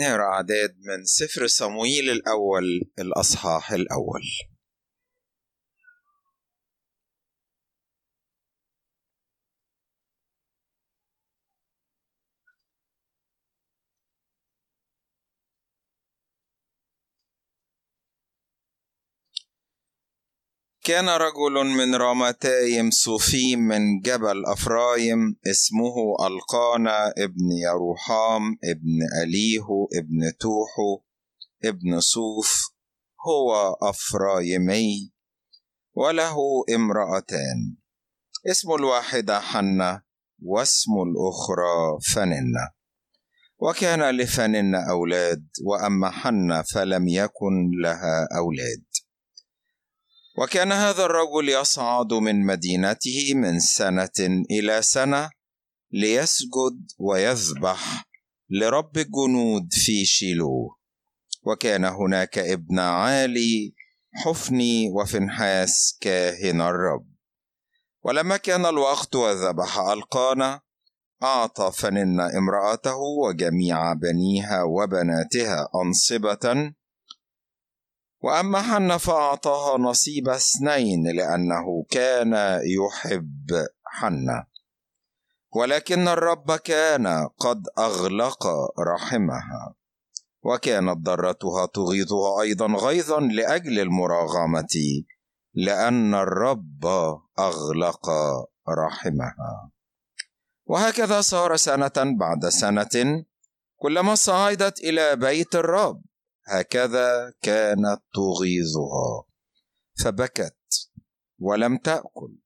نقرأ أعداد من سفر صمويل الأول الأصحاح الأول. كان رجل من رامتايم صوفيم من جبل أفرايم اسمه ألقانا ابن يروحام ابن أليهو ابن توحو ابن صوف هو أفرايمي وله امرأتان. اسم الواحدة حنة واسم الأخرى فننة. وكان لفننة أولاد وأما حنة فلم يكن لها أولاد. وكان هذا الرجل يصعد من مدينته من سنة إلى سنة ليسجد ويذبح لرب الجنود في شيلو. وكان هناك ابن عالي حفني وفنحاس كاهن الرب. ولما كان الوقت وذبح ألقانا أعطى فنن امرأته وجميع بنيها وبناتها أنصبة وأما حنة فأعطاها نصيب اثنين لأنه كان يحب حنة ولكن الرب كان قد أغلق رحمها وكانت ضرتها تغيظها أيضا غيظا لأجل المراغمة لأن الرب أغلق رحمها. وهكذا صار سنة بعد سنة كلما صعدت إلى بيت الرب. هكذا كانت تغيظها. فبكت ولم تأكل.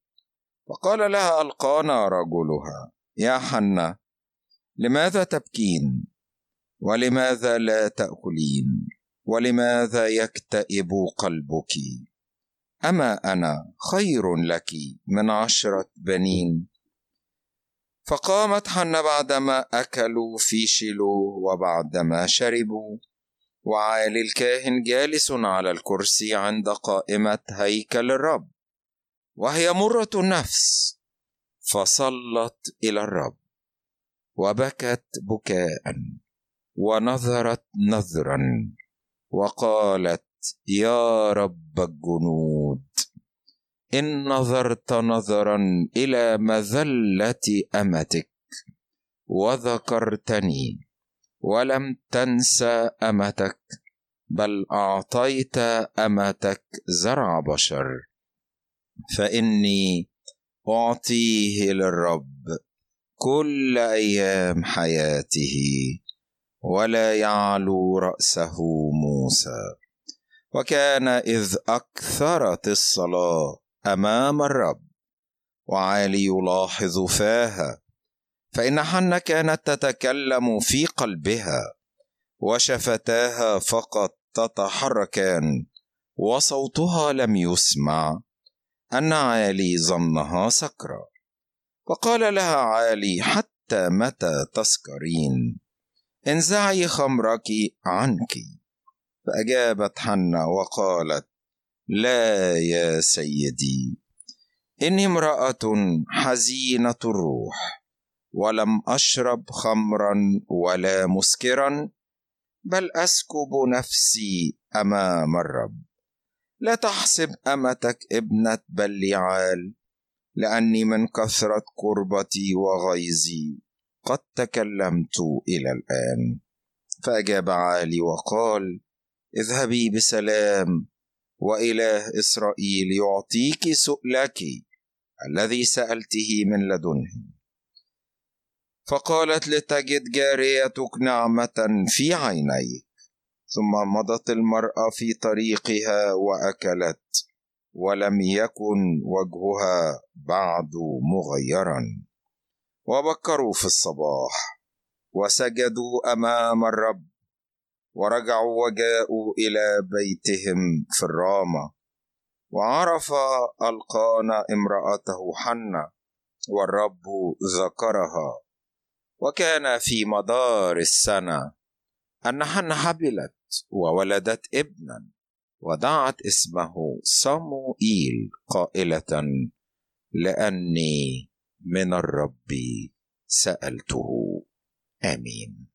فقال لها ألقانا رجلها. يا حنة لماذا تبكين؟ ولماذا لا تأكلين؟ ولماذا يكتئب قلبك؟ أما أنا خير لك من عشرة بنين؟ فقامت حنة بعدما أكلوا في شيلو وبعدما شربوا. وعالي الكاهن جالس على الكرسي عند قائمة هيكل الرب وهي مرة النفس فصلت إلى الرب وبكت بكاء ونظرت نظرا وقالت يا رب الجنود إن نظرت نظرا إلى مذلة أمتك وذكرتني ولم تنس أمتك بل أعطيت أمتك زرع بشر. فإني أعطيه للرب كل أيام حياته ولا يعلو رأسه موسى. وكان إذ اكثرت الصلاه أمام الرب وعالي يلاحظ فاها. فإن حنة كانت تتكلم في قلبها وشفتاها فقط تتحركان وصوتها لم يسمع أن عالي ظنها سكرة فقال لها عالي حتى متى تسكرين؟ انزعي خمرك عنك. فأجابت حنة وقالت لا يا سيدي إني امرأة حزينة الروح. ولم أشرب خمرا ولا مسكرا بل أسكب نفسي أمام الرب. لا تحسب أمتك ابنة بليعال لأني من كثرة كربتي وغيظي قد تكلمت إلى الآن. فأجاب عالي وقال اذهبي بسلام وإله إسرائيل يعطيك سؤلك الذي سألته من لدنه. فقالت لتجد جاريتك نعمة في عينيك. ثم مضت المرأة في طريقها وأكلت ولم يكن وجهها بعد مغيرا. وبكروا في الصباح وسجدوا أمام الرب ورجعوا وجاءوا إلى بيتهم في الرامة. وعرف ألقانا امرأته حنة والرب ذكرها. وكان في مدار السنة أن حنا حبلت وولدت ابنا ودعت اسمه صموئيل قائلة لأني من الرب سألته. آمين.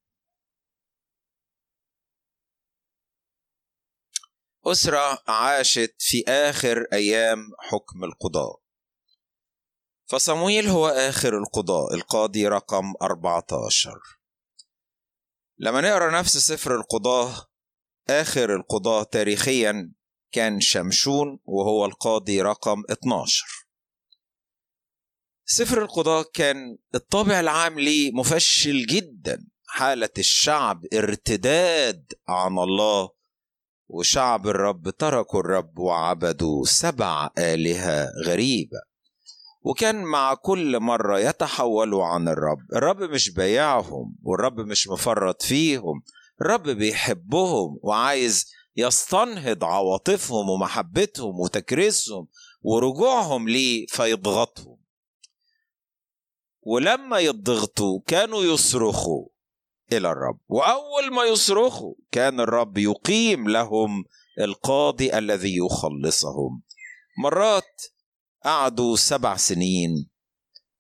أسرة عاشت في آخر أيام حكم القضاء. فصمويل هو آخر القضاء القاضي رقم 14 لما نقرأ نفس سفر القضاة آخر القضاة تاريخيا كان شمشون وهو القاضي رقم 12 سفر القضاة كان الطابع العام ليه مفشل جدا حالة الشعب ارتداد عن الله وشعب الرب تركوا الرب وعبدوا سبع آلهة غريبة. وكان مع كل مرة يتحولوا عن الرب. الرب مش بايعهم والرب مش مفرط فيهم. الرب بيحبهم وعايز يستنهض عواطفهم ومحبتهم وتكريسهم ورجوعهم ليه فيضغطهم ولما يضغطوا كانوا يصرخوا إلى الرب. وأول ما يصرخوا كان الرب يقيم لهم القاضي الذي يخلصهم. مرات قعدوا سبع سنين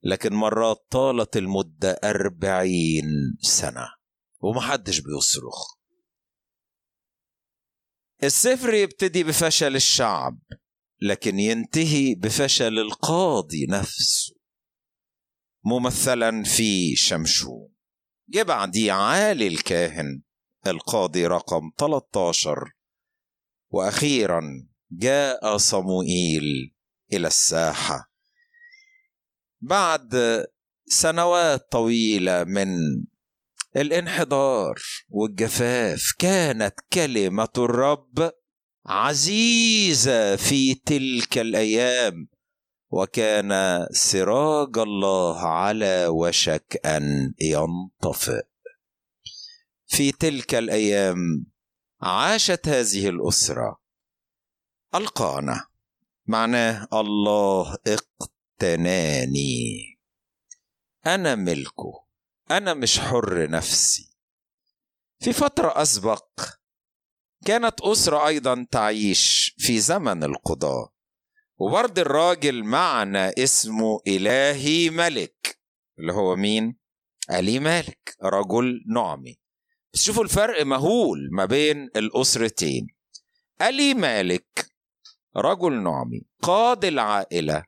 لكن مرات طالت المدة أربعين سنة ومحدش بيصرخ. السفر يبتدي بفشل الشعب لكن ينتهي بفشل القاضي نفسه. ممثلا في شمشون جه بعديه عالي الكاهن القاضي رقم 13 وأخيرا جاء صموئيل إلى الساحة. بعد سنوات طويلة من الانحدار والجفاف كانت كلمة الرب عزيزة في تلك الأيام وكان سراج الله على وشك أن ينطفئ. في تلك الأيام عاشت هذه الأسرة القانا معناه الله اقتناني. أنا ملكه أنا مش حر نفسي. في فترة أسبق كانت أسرة أيضا تعيش في زمن القضاه وبرضه الراجل معنى اسمه إلهي ملك اللي هو مين؟ علي مالك رجل نعمي. بس شوفوا الفرق مهول ما بين الأسرتين. علي مالك رجل نعمي قاد العائلة.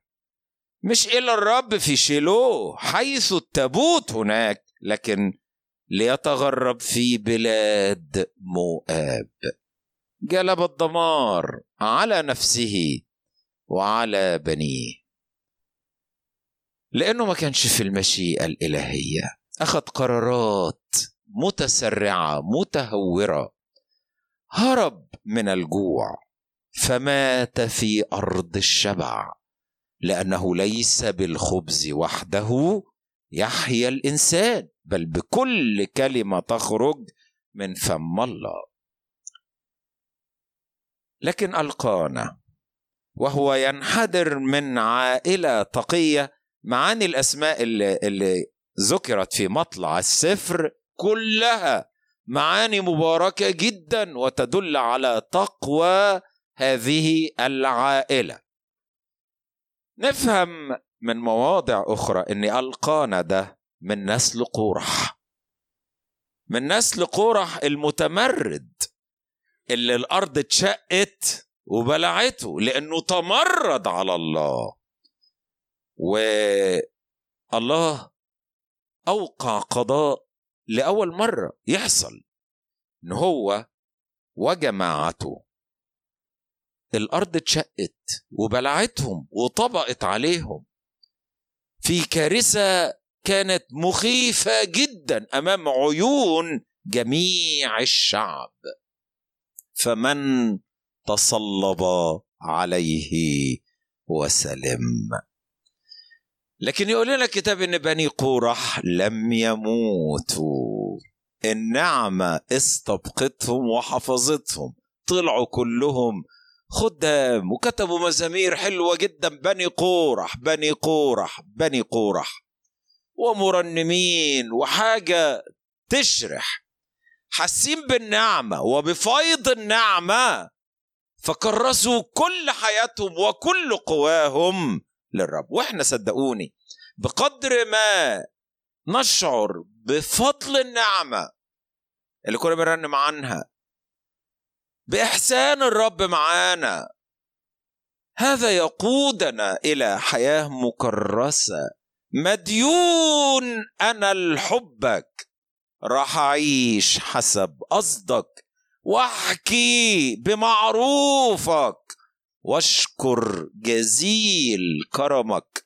مش إلى الرب في شيلو حيث التابوت هناك لكن ليتغرب في بلاد مؤاب. جلب الدمار على نفسه وعلى بنيه. لأنه ما كانش في المشيئة الإلهية. أخذ قرارات متسرعة متهورة. هرب من الجوع. فمات في أرض الشبع لأنه ليس بالخبز وحده يحيا الإنسان بل بكل كلمة تخرج من فم الله. لكن ألقانا وهو ينحدر من عائلة تقية معاني الأسماء اللي, اللي ذكرت في مطلع السفر كلها معاني مباركة جدا وتدل على تقوى هذه العائلة. نفهم من مواضع أخرى أن ألقانا ده من نسل قورح من نسل قورح المتمرد اللي الأرض اتشقت وبلعته لأنه تمرد على الله. والله أوقع قضاء لأول مرة يحصل إن هو وجماعته. الأرض اتشقت وبلعتهم وطبقت عليهم. في كارثة كانت مخيفة جدا أمام عيون جميع الشعب. فمن تصلب عليه وسلم. لكن يقول لنا الكتاب إن بني قورح لم يموتوا. النعمه استبقتهم وحفظتهم طلعوا كلهم خدام وكتبوا مزامير حلوة جدا. بني قورح بني قورح بني قورح. ومرنمين وحاجة تشرح. حاسين بالنعمة وبفيض النعمة. فكرسوا كل حياتهم وكل قواهم للرب. وإحنا صدقوني بقدر ما نشعر بفضل النعمة اللي كنا بنرنم عنها بإحسان الرب معانا. هذا يقودنا إلى حياة مكرسة. مديون أنا لحبك. راح أعيش حسب قصدك. وأحكي بمعروفك. واشكر جزيل كرمك.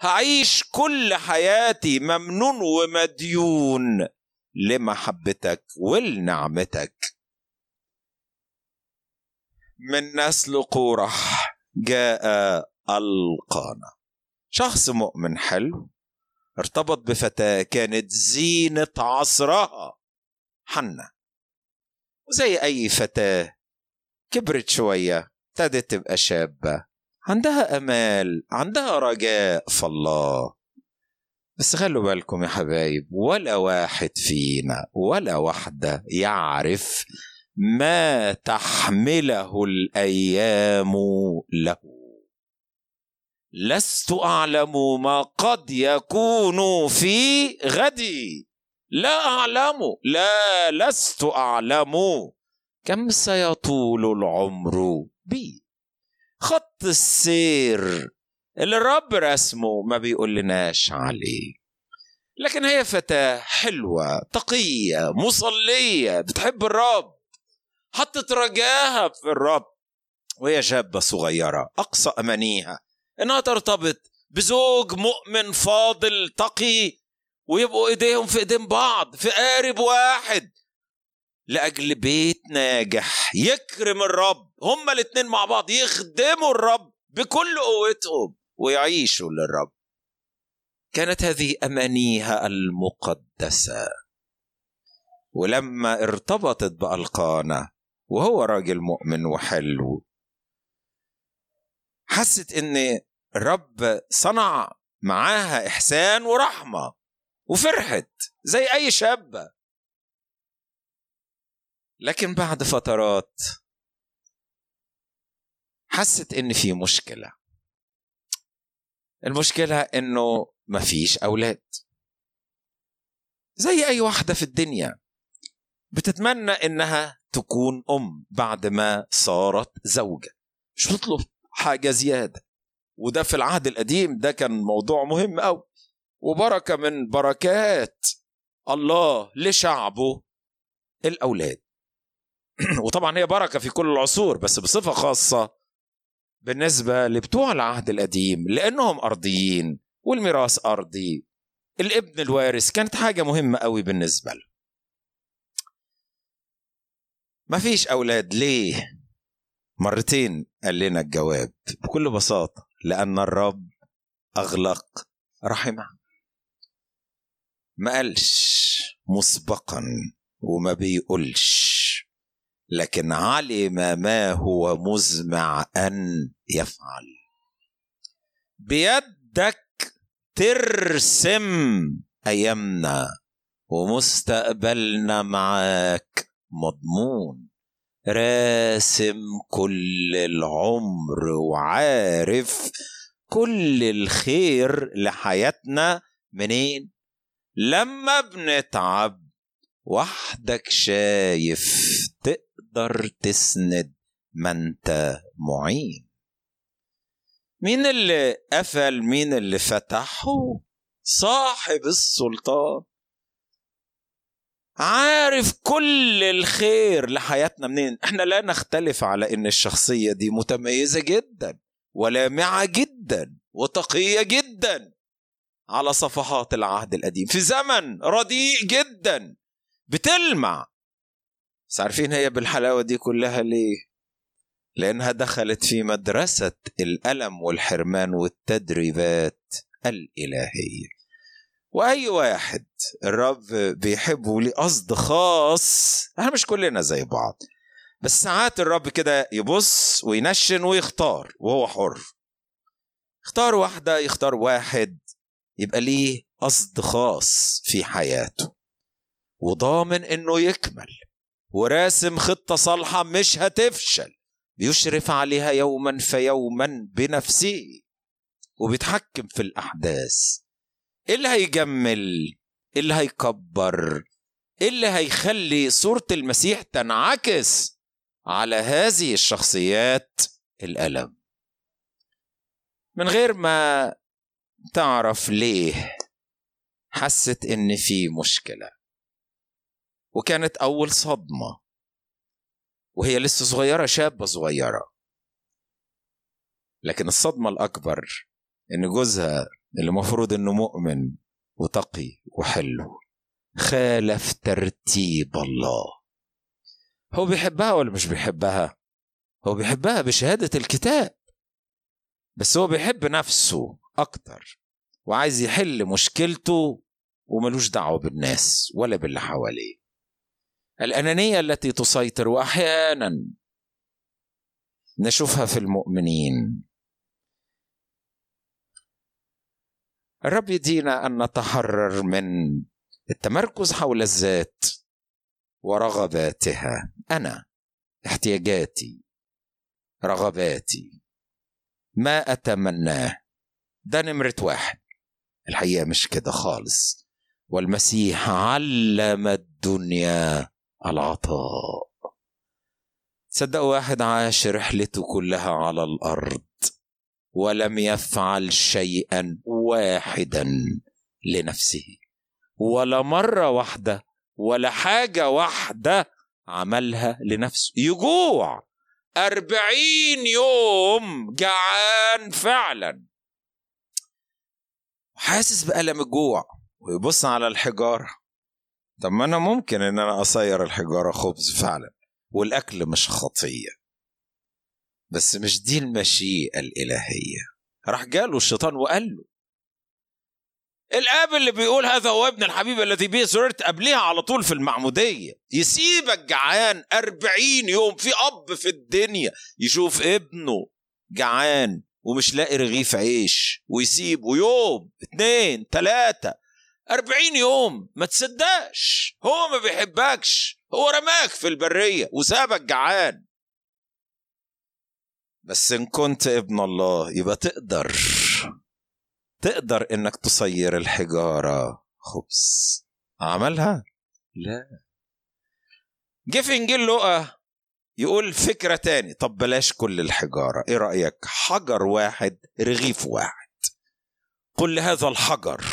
هعيش كل حياتي ممنون ومديون لمحبتك ولنعمتك. من نسل قورح جاء القانا شخص مؤمن حلو ارتبط بفتاة كانت زينة عصرها. حنة. وزي أي فتاة كبرت شوية ابتدت تبقى شابة. عندها أمال عندها رجاء في الله. بس خلوا بالكم يا حبايب ولا واحد فينا ولا واحدة يعرف ما تحمله الأيام له. لست أعلم ما قد يكون في غدي. لا أعلم لا لست أعلم. كم سيطول العمر بي؟ خط السير. اللي الرب رسمه ما بيقول لناش عليه. لكن هي فتاة حلوة تقية مصلية بتحب الرب. حطت رجاها في الرب. وهي شابة صغيرة أقصى أمانيها. إنها ترتبط بزوج مؤمن فاضل تقي ويبقوا إيديهم في إيدين بعض في قارب واحد. لأجل بيت ناجح. يكرم الرب. هما الاتنين مع بعض. يخدموا الرب بكل قوتهم. ويعيشوا للرب. كانت هذه أمانيها المقدسة. ولما ارتبطت بألقانا وهو راجل مؤمن وحلو. حست إن الرب صنع معاها إحسان ورحمة وفرحت زي أي شابه لكن بعد فترات حست إن في مشكلة. المشكلة إنه مفيش أولاد. زي أي واحدة في الدنيا بتتمنى إنها تكون أم بعد ما صارت زوجة. مش بتطلب حاجة زيادة. وده في العهد القديم ده كان موضوع مهم قوي وبركة من بركات الله لشعبه الأولاد. وطبعا هي بركة في كل العصور بس بصفة خاصة بالنسبة لبتوع العهد القديم لأنهم أرضيين والميراث أرضي الابن الوارث كانت حاجة مهمة قوي بالنسبة له ما فيش أولاد. ليه؟ مرتين قال لنا الجواب بكل بساطة لأن الرب أغلق رحمه. ما قالش مسبقا وما بيقولش لكن علم ما هو مزمع أن يفعل. بيدك ترسم أيامنا ومستقبلنا معاك. مضمون. راسم كل العمر وعارف كل الخير لحياتنا منين؟ لما بنتعب وحدك شايف تقدر تسند ما انت معين. مين اللي قفل؟ مين اللي فتح صاحب السلطان. عارف كل الخير لحياتنا منين؟ إحنا لا نختلف على إن الشخصية دي متميزة جدا ولامعة جدا وتقية جدا على صفحات العهد القديم. في زمن رديء جدا بتلمع. بس عارفين هي بالحلاوة دي كلها ليه؟ لأنها دخلت في مدرسة الألم والحرمان والتدريبات الإلهية. وأي واحد الرب بيحبه ليه قصد خاص إحنا مش كلنا زي بعض. بس ساعات الرب كده يبص وينشن ويختار وهو حر. اختار واحدة يختار واحد يبقى ليه قصد خاص في حياته. وضامن إنه يكمل. وراسم خطة صالحة مش هتفشل. بيشرف عليها يوما فيوما بنفسه. وبيتحكم في الأحداث. اللي هيجمل اللي هيكبر اللي هيخلي صورة المسيح تنعكس على هذه الشخصيات الألم. من غير ما تعرف ليه حست إن في مشكلة. وكانت أول صدمة. وهي لسه صغيرة شابة صغيرة. لكن الصدمة الأكبر إن جوزها اللي المفروض إنه مؤمن وتقي وحلو. خالف ترتيب الله. هو بيحبها ولا مش بيحبها؟ هو بيحبها بشهادة الكتاب. بس هو بيحب نفسه أكتر وعايز يحل مشكلته وملوش دعوة بالناس ولا باللي حواليه. الأنانية التي تسيطر وأحيانا نشوفها في المؤمنين. الرب يدينا أن نتحرر من التمركز حول الذات ورغباتها. أنا احتياجاتي رغباتي. ما أتمناه. ده نمرة واحد. الحقيقة مش كده خالص. والمسيح علم الدنيا العطاء. صدقوا واحد عاش رحلته كلها على الأرض. ولم يفعل شيئا واحدا لنفسه. ولا مرة واحدة ولا حاجة واحدة عملها لنفسه. يجوع. أربعين يوم جعان فعلا. حاسس بألم الجوع. ويبص على الحجارة. طب ما أنا ممكن إن أنا أصير الحجارة خبز فعلا. والأكل مش خطية بس مش دي المشيئة الإلهية. راح جاله الشيطان وقال له الآب اللي بيقول هذا هو ابن الحبيب الذي به سررت قبلها على طول في المعمودية. يسيبك جعان أربعين يوم في أب في الدنيا. يشوف ابنه جعان ومش لاقي رغيف عيش. ويسيبه يوم اتنين تلاتة. أربعين يوم ما تصدقش هو ما بيحبكش. هو رماك في البرية وسابك جعان. بس إن كنت ابن الله يبقى تقدر. تقدر إنك تصير الحجارة. خبز. عملها؟ لا. جه في إنجيل لقى يقول فكرة تاني. طب بلاش كل الحجارة. إيه رأيك؟ حجر واحد رغيف واحد. قل هذا الحجر.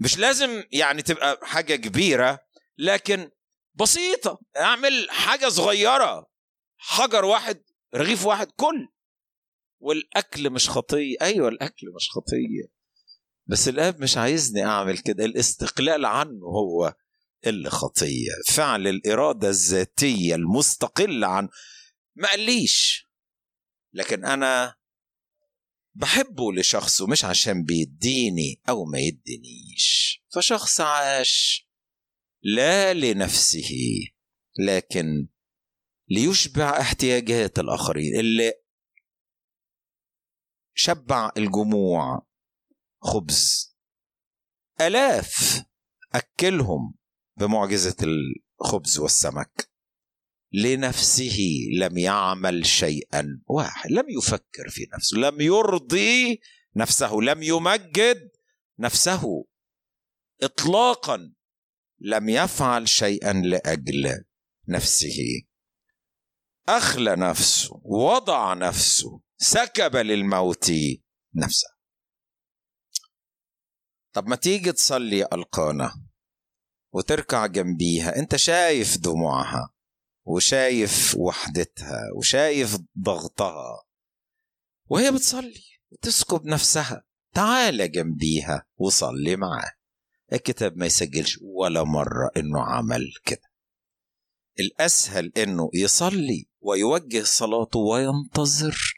مش لازم يعني تبقى حاجة كبيرة لكن بسيطة. اعمل حاجة صغيرة. حجر واحد رغيف واحد كل والأكل مش خطيه أيوه الأكل مش خطيه بس الآب مش عايزني أعمل كده الاستقلال عنه هو اللي خطيه فعل الإرادة الذاتية المستقله عن ما قاليش. لكن أنا بحبه لشخصه مش عشان بيديني أو ما يدينيش. فشخص عاش لا لنفسه لكن ليشبع احتياجات الآخرين اللي شبع الجموع خبز. آلاف أكلهم بمعجزة الخبز والسمك. لنفسه لم يعمل شيئا واحد لم يفكر في نفسه لم يرضي نفسه لم يمجد نفسه. اطلاقا لم يفعل شيئا لأجل نفسه. أخلى نفسه وضع نفسه سكب للموت نفسه. طب ما تيجي تصلي ألقانا وتركع جنبيها أنت شايف دموعها وشايف وحدتها وشايف ضغطها وهي بتصلي وتسكب نفسها. تعال جنبيها وصلي معاه الكتاب ما يسجلش ولا مرة إنه عمل كده. الأسهل إنه يصلي ويوجه صلاته وينتظر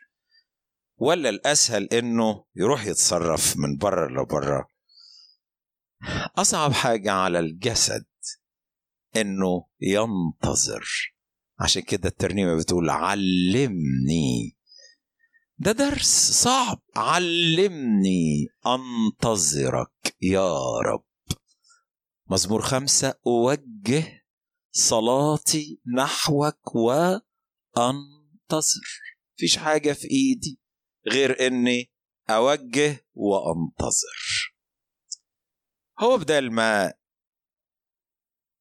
ولا الأسهل إنه يروح يتصرف من بره لبره أصعب حاجة على الجسد إنه ينتظر. عشان كده الترنيمة بتقول علمني. ده درس صعب. علمني أنتظرك يا رب. مزمور خمسة أوجه صلاتي نحوك وأنتظر فيش حاجة في إيدي غير إني أوجه وأنتظر هو بدل ما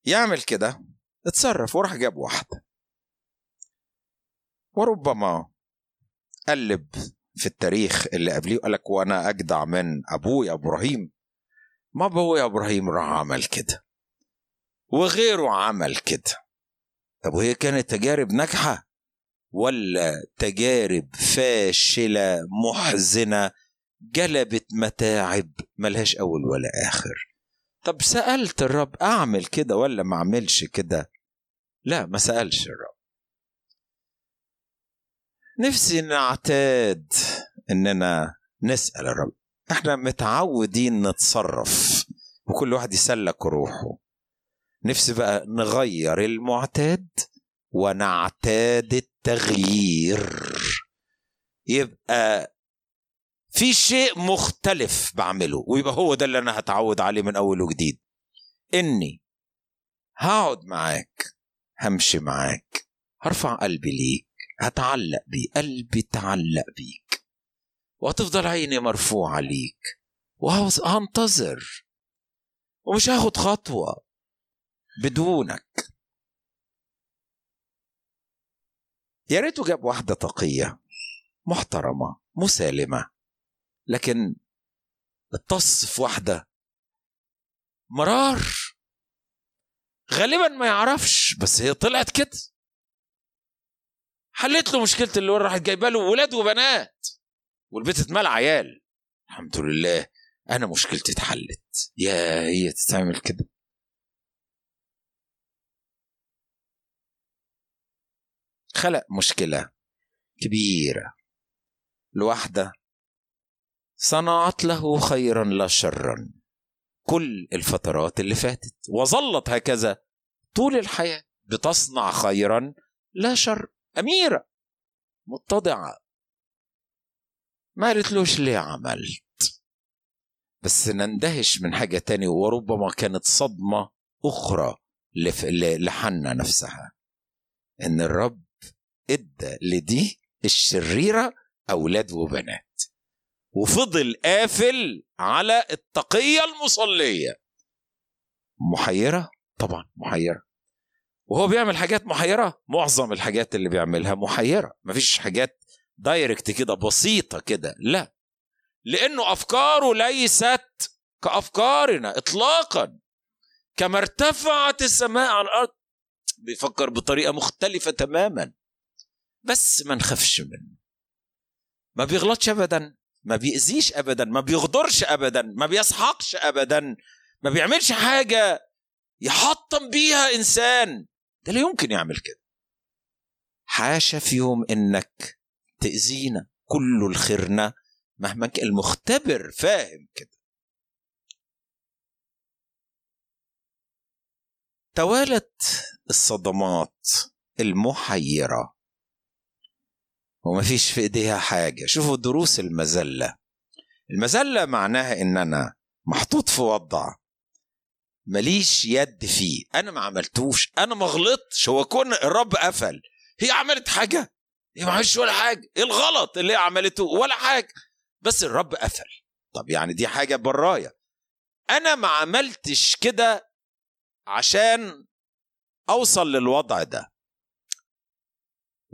يعمل كده اتصرف وراح جاب واحدة. وربما قلب في التاريخ اللي قبليه وقال لك وأنا أجدع من أبويا إبراهيم. ما ابويا إبراهيم راح عمل كده. وغيره عمل كده. طب وهي كانت تجارب ناجحة ولا تجارب فاشلة محزنة جلبت متاعب؟ ملهاش أول ولا آخر. طب سألت الرب أعمل كده ولا ما أعملش كده؟ لا ما سألش الرب. نفسي نعتاد إننا نسأل الرب. إحنا متعودين نتصرف وكل واحد يسلك روحه. نفسي بقى نغير المعتاد ونعتاد التغيير. يبقى في شيء مختلف بعمله ويبقى هو ده اللي أنا هتعود عليه من أول وجديد. إني هقعد معاك همشي معاك هرفع قلبي ليك هتعلق بيه قلبي تعلق بيك وهتفضل عيني مرفوعة ليك وهنتظر ومش هاخد خطوة. بدونك. يا ريته جاب واحدة تقية محترمة مسالمة لكن اتص في واحدة مرار. غالبا ما يعرفش بس هي طلعت كده. حلت له مشكلة اللي راحت جايبة له ولاد وبنات والبيت اتملى عيال. الحمد لله أنا مشكلتي اتحلت. يا هي تتعمل كده. خلق مشكلة كبيرة. لوحدة صنعت له خيرا لا شرا. كل الفترات اللي فاتت وظلت هكذا طول الحياة بتصنع خيرا لا شر. أميرة متضعة. ما قالتلوش ليه عملت؟ بس نندهش من حاجة تانية وربما كانت صدمة أخرى لحنا نفسها. إن الرب إدى لدي الشريرة أولاد وبنات. وفضل قافل على التقية المصلية. محيرة؟ طبعا محيرة. وهو بيعمل حاجات محيرة؟ معظم الحاجات اللي بيعملها محيرة. مفيش حاجات دايركت كده بسيطة كده لا. لأنه أفكاره ليست كأفكارنا إطلاقا. كما ارتفعت السماء عن الأرض. بيفكر بطريقة مختلفة تماما. بس ما نخافش منه. ما بيغلطش أبدا ما بيأذيش أبدا ما بيغدرش أبدا ما بيسحقش أبدا ما بيعملش حاجة يحطم بيها إنسان. ده لا يمكن يعمل كده. حاشا في يوم إنك تأذينا كل الخيرنا مهما كان المختبر فاهم كده. توالت الصدمات المحيرة. وما فيش في إيديها حاجة. شوفوا دروس المذلة المذلة معناها إن أنا محطوط في وضع ماليش يد فيه. أنا ما عملتوش. أنا ما غلطتش. هو كون الرب قفل. هي عملت حاجة؟ هي ما عملتش ولا حاجة. إيه الغلط اللي هي عملته؟ ولا حاجة. بس الرب قفل. طب يعني دي حاجة براية أنا ما عملتش كده عشان أوصل للوضع ده.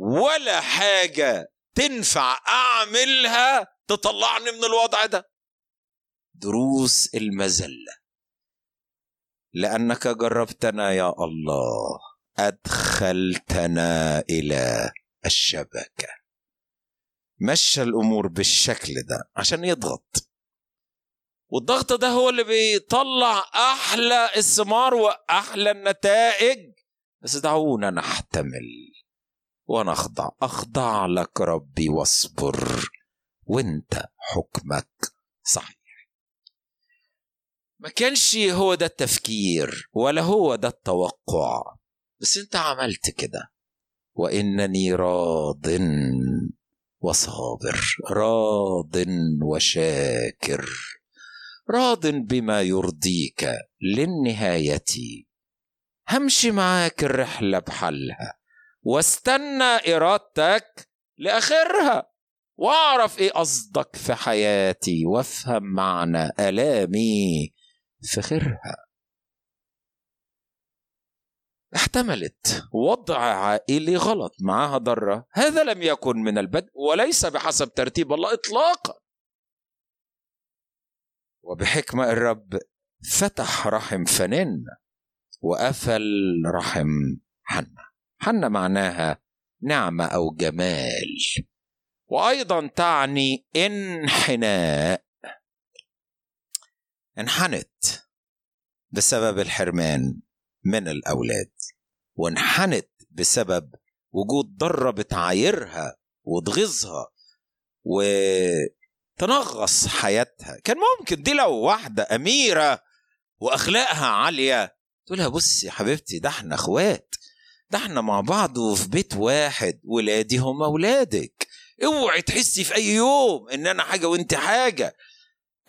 ولا حاجة تنفع أعملها تطلعني من الوضع ده. دروس المذلة. لأنك جربتنا يا الله أدخلتنا إلى الشبكة. مشى الأمور بالشكل ده عشان يضغط. والضغط ده هو اللي بيطلع أحلى الثمار وأحلى النتائج. بس دعونا نحتمل. ونخضع. أخضع لك ربي واصبر وانت حكمك صحيح. ما كانش هو ده التفكير ولا هو ده التوقع بس انت عملت كده. وإنني راض وصابر راض وشاكر راض بما يرضيك للنهاية. همشي معاك الرحلة بحلها. واستنى إرادتك لآخرها. واعرف إيه قصدك في حياتي وافهم معنى آلامي في خيرها. احتملت وضع عائلي غلط معها ضرة. هذا لم يكن من البدء وليس بحسب ترتيب الله إطلاقا. وبحكمة الرب فتح رحم فنن وقفل رحم حنة حنة معناها نعمة أو جمال. وأيضا تعني انحناء. انحنت بسبب الحرمان من الأولاد وانحنت بسبب وجود ضرة بتعايرها وتغيظها وتنغص حياتها. كان ممكن دي لو واحدة أميرة وأخلاقها عالية تقولها بصي يا حبيبتي ده إحنا إخوات. ده إحنا مع بعض وفي بيت واحد ولادي هم اولادك اوعي تحسي في أي يوم إن أنا حاجة وانت حاجة.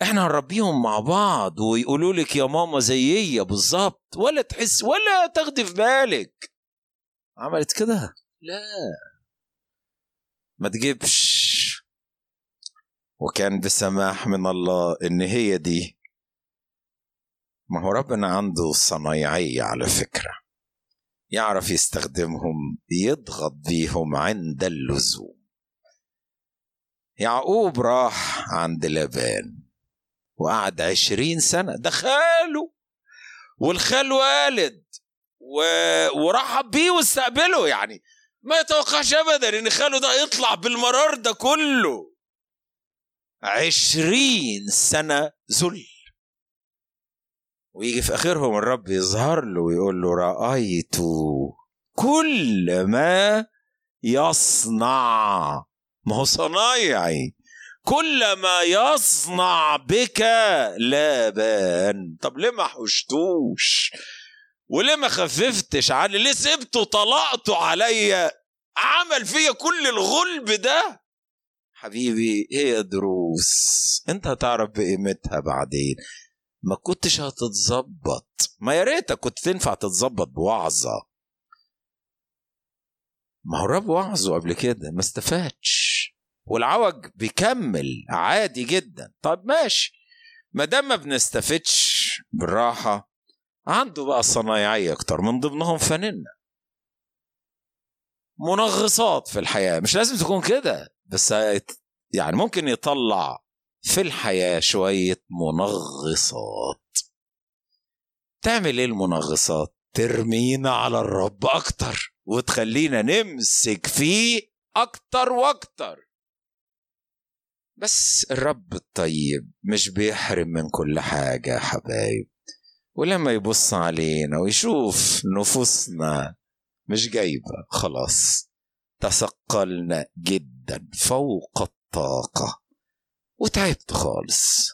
إحنا هنربيهم مع بعض ويقولوا لك يا ماما زيي بالظبط ولا تحس ولا تاخدي في بالك. عملت كده؟ لا. ما تجيبش. وكان بسماح من الله إن هي دي. ما هو ربنا عنده صنايعية على فكرة. يعرف يستخدمهم يضغط بيهم عند اللزوم. يعقوب راح عند لابان وقعد عشرين سنة ده خاله والخال والد و... ورحب بيه واستقبله. يعني ما يتوقعش ابدا إن خاله ده يطلع بالمرار ده كله. عشرين سنة ذل. ويجي في آخرهم الرب يظهر له ويقول له رأيت كل ما يصنع. ما هو صنايعي. كل ما يصنع بك لابان. طب ليه ما حشتوش وليه ما خففتش عني؟ ليه سبته طلقته عليا؟ عمل فيا كل الغلب ده؟ حبيبي هي دروس. انت هتعرف بقيمتها بعدين. ما كنتش هتتظبط. ما يا ريتك كنت تنفع تتظبط بوعظة. ما هو الرب وعظه قبل كده ما استفادش. والعوج بيكمل عادي جدا. طب ماشي. ما دام ما بنستفدش بالراحة عنده بقى صنايعية أكتر من ضمنهم فننة منغصات في الحياة. مش لازم تكون كده بس يعني ممكن يطلع في الحياة شوية منغصات. تعمل إيه المنغصات؟ ترمينا على الرب أكتر وتخلينا نمسك فيه أكتر وأكتر. بس الرب الطيب مش بيحرم من كل حاجة يا حبايب. ولما يبص علينا ويشوف نفوسنا مش جايبة خلاص تثقلنا جدا فوق الطاقة. وتعبت خالص.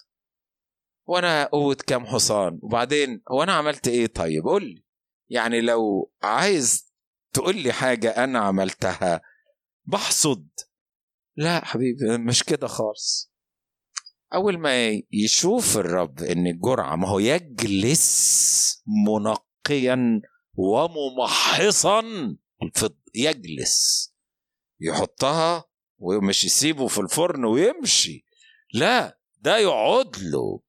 وأنا قوة كام حصان. وبعدين هو أنا عملت إيه؟ طيب قول لي. يعني لو عايز تقول لي حاجة أنا عملتها بحصد. لا حبيبي مش كده خالص. أول ما يشوف الرب إن الجرعة ما هو يجلس منقيا وممحصا الفض يجلس. يحطها ومش يسيبه في الفرن ويمشي. لا ده يقعد له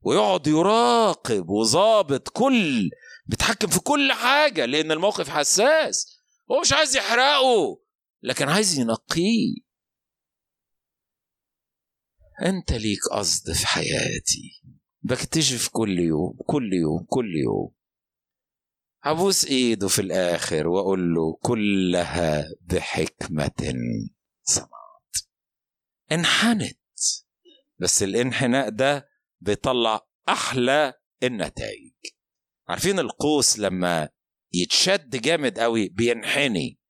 ويقعد يراقب وظابط كل بيتحكم في كل حاجة لأن الموقف حساس. هو مش عايز يحرقه لكن عايز ينقيه. أنت ليك قصد في حياتي. بكتشف كل يوم كل يوم كل يوم. هبوس إيده في الآخر وأقول له كلها بحكمة صنعت انحنت. بس الانحناء ده بيطلع أحلى النتائج. عارفين القوس لما يتشد جامد قوي بينحني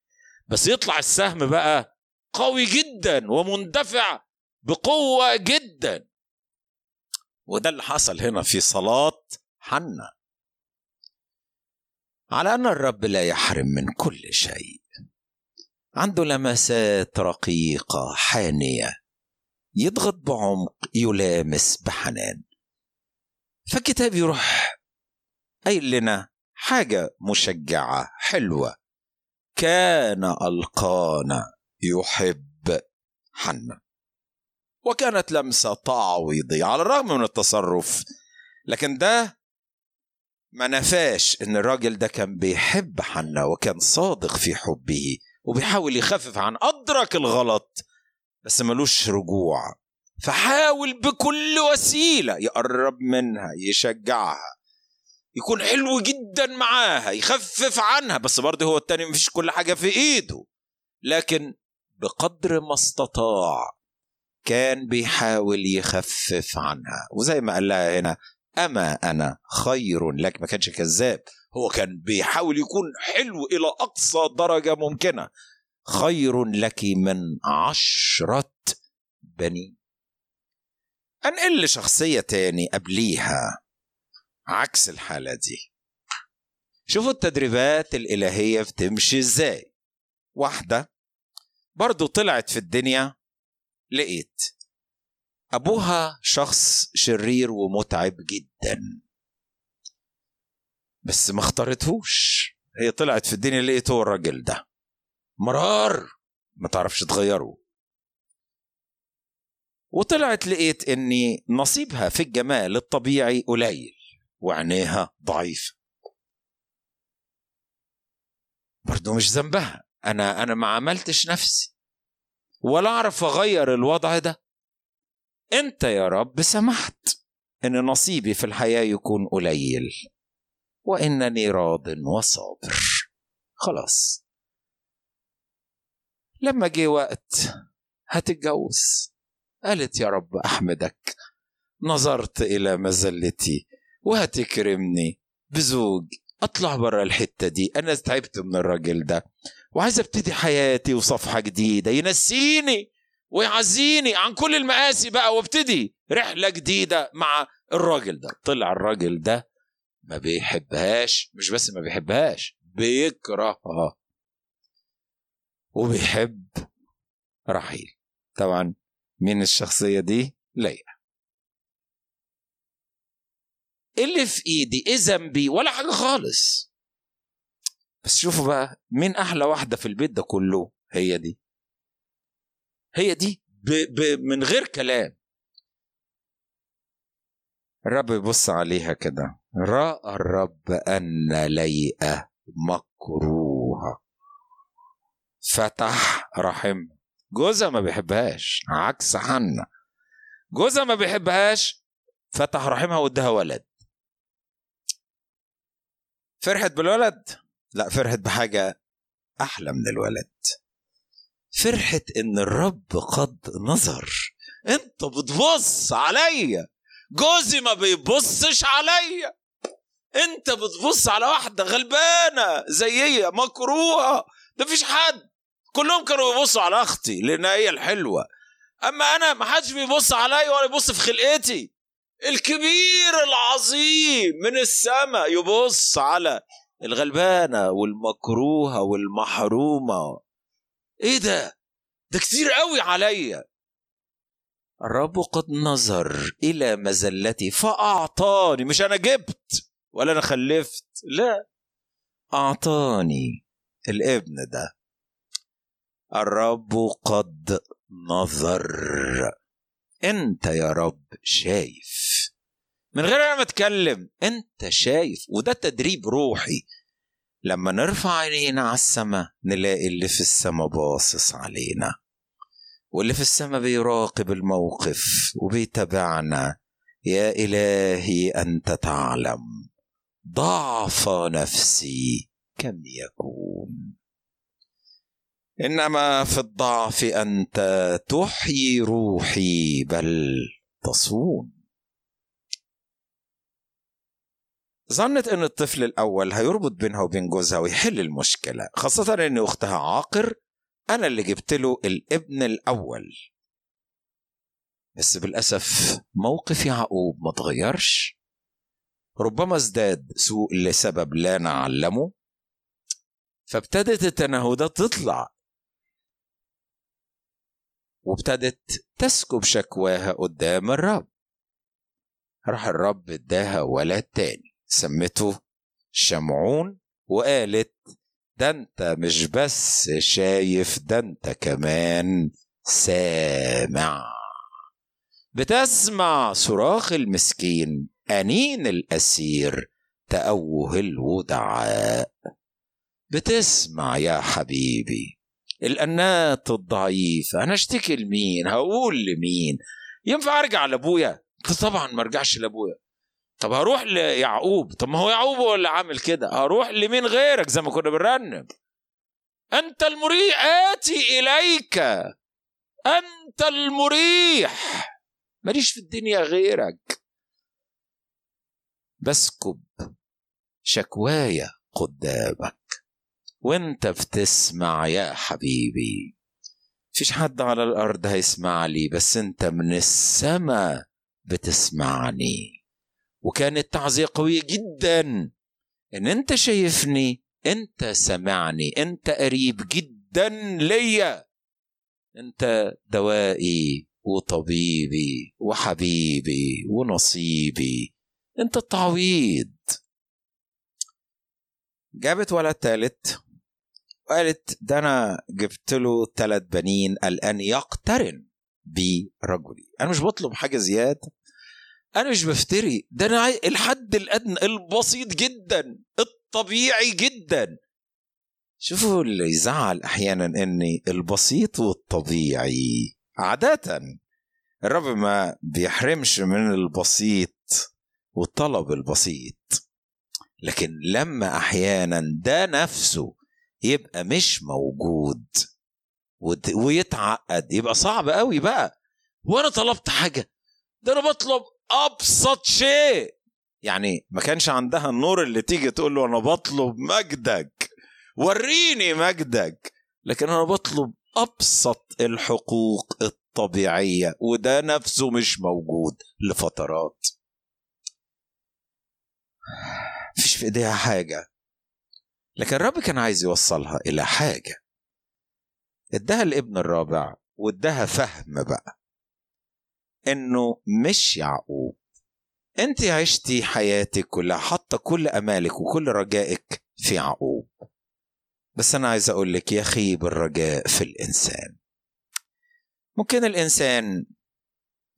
بس يطلع السهم بقى قوي جدا ومندفع بقوة جدا. وده اللي حصل هنا في صلاة حنة. على أن الرب لا يحرم من كل شيء. عنده لمسات رقيقة حانية. يضغط بعمق يلامس بحنان. فالكتاب يروح قايل لنا حاجة مشجعة حلوة. كان ألقانا يحب حنّا. وكانت لمسة تعويضية على الرغم من التصرف. لكن ده ما نفاش إن الراجل ده كان بيحب حنا وكان صادق في حبه وبيحاول يخفف عن أدرك الغلط. بس ملوش رجوع. فحاول بكل وسيلة يقرب منها يشجعها. يكون حلو جدا معاها يخفف عنها بس برضه هو التاني مفيش كل حاجة في إيده. لكن بقدر ما استطاع كان بيحاول يخفف عنها. وزي ما قال لها هنا أما أنا خير لك ما كانش كذاب. هو كان بيحاول يكون حلو إلى أقصى درجة ممكنة. خير لك من عشرة بني. أنقل لشخصية تاني قبليها عكس الحالة دي. شوفوا التدريبات الإلهية بتمشي إزاي. واحدة برضو طلعت في الدنيا لقيت أبوها شخص شرير ومتعب جدا. بس ما اختارتهوش. هي طلعت في الدنيا لقيت هو الراجل ده. مرار ما تعرفش تغيره. وطلعت لقيت إني نصيبها في الجمال الطبيعي قليل وعينيها ضعيفة. برضه مش ذنبها. أنا أنا ما عملتش نفسي. ولا أعرف أغير الوضع ده. أنت يا رب سمحت إن نصيبي في الحياة يكون قليل. وإنني راض وصابر. خلاص. لما جه وقت هتتجوز. قالت يا رب أحمدك نظرت إلى مزلتي وهتكرمني بزوج أطلع برا الحتة دي أنا تعبت من الراجل ده وعايز أبتدي حياتي وصفحة جديدة ينسيني ويعزيني عن كل المآسي بقى وابتدي رحلة جديدة مع الراجل ده. طلع الراجل ده ما بيحبهاش مش بس ما بيحبهاش بيكرهها. وبيحب رحيل. طبعا مين الشخصية دي؟ ليلى اللي في إيدي إيه ذنبي؟ ولا حاجة خالص. بس شوفوا بقى مين أحلى واحدة في البيت ده كله هي دي. هي دي ب ب من غير كلام. الرب يبص عليها كده. رأى الرب أن ليئه مكروهه فتح رحم. جوزها ما بيحبهاش عكس حنا. جوزها ما بيحبهاش فتح رحمها واداها ولد. فرحت بالولد؟ لا فرحت بحاجة أحلى من الولد. فرحت إن الرب قد نظر. أنت بتبص عليا. جوزي ما بيبصش عليا. أنت بتبص على واحدة غلبانة زيي مكروهة. ده فيش حد. كلهم كانوا بيبصوا على أختي لأن هي الحلوة. أما أنا ما حدش بيبص عليا ولا يبص في خلقتي. الكبير العظيم من السماء يبص على الغلبانة والمكروهة والمحرومة. إيه ده؟ ده كتير قوي عليا. الرب قد نظر إلى مزلتي فأعطاني مش أنا جبت ولا أنا خلفت لا. أعطاني الابن ده. الرب قد نظر. أنت يا رب شايف. من غير أنا ما أتكلم أنت شايف. وده تدريب روحي. لما نرفع عينينا على السماء نلاقي اللي في السماء باصص علينا. واللي في السماء بيراقب الموقف وبيتابعنا. يا إلهي أنت تعلم. ضعف نفسي كم يكون. إنما في الضعف أنت تحيي روحي بل تصون. ظنت إن الطفل الأول هيربط بينها وبين جوزها ويحل المشكلة خاصة إن أختها عاقر أنا اللي جبت له الابن الأول. بس بالأسف موقف يعقوب ما تغيرش. ربما ازداد سوء لسبب لا نعلمه فابتدت التنهدات تطلع. وابتدت تسكب شكواها قدام الرب. راح الرب اداها ولد تاني سمته شمعون وقالت ده انت مش بس شايف ده انت كمان سامع. بتسمع صراخ المسكين أنين الأسير تأوه الودعاء. بتسمع يا حبيبي. الأنات الضعيفة. أنا أشتكي لمين؟ هقول لمين؟ ينفع أرجع لأبويا؟ طبعا ما أرجعش لأبويا. طب هروح ليعقوب؟ طب ما هو يعقوب هو اللي عامل كده. هروح لمين غيرك زي ما كنا بنرنم؟ أنت المريح. آتي إليك. أنت المريح. ماليش في الدنيا غيرك. بسكب شكوايا قدامك. وانت بتسمع يا حبيبي. فيش حد على الأرض هيسمع لي بس انت من السماء بتسمعني. وكانت تعزية قوية جدا. إن انت شايفني انت سمعني انت قريب جدا ليا. انت دوائي وطبيبي وحبيبي ونصيبي. انت التعويض. جابت ولد تالت. وقالت ده أنا جبت له ثلاث بنين الان يقترن برجلي. أنا مش بطلب حاجة زيادة. أنا مش بفتري. ده أنا الحد الأدنى البسيط جدا الطبيعي جدا. شوفوا اللي يزعل أحيانا إني البسيط والطبيعي. عادة الرب ما بيحرمش من البسيط والطلب البسيط. لكن لما أحيانا ده نفسه يبقى مش موجود. ويتعقد. يبقى صعب قوي بقى. وأنا طلبت حاجة. ده أنا بطلب أبسط شيء. يعني ما كانش عندها النور اللي تيجي تقول له أنا بطلب مجدك. وريني مجدك. لكن أنا بطلب أبسط الحقوق الطبيعية. وده نفسه مش موجود لفترات. مفيش في إيديها حاجة. لكن الرب كان عايز يوصلها إلى حاجة. اداها الابن الرابع واداها فهم بقى. إنه مش يعقوب. أنت عشتي حياتك كلها حاطة كل أمالك وكل رجائك في يعقوب. بس أنا عايز أقول لك يخيب الرجاء في الإنسان. ممكن الإنسان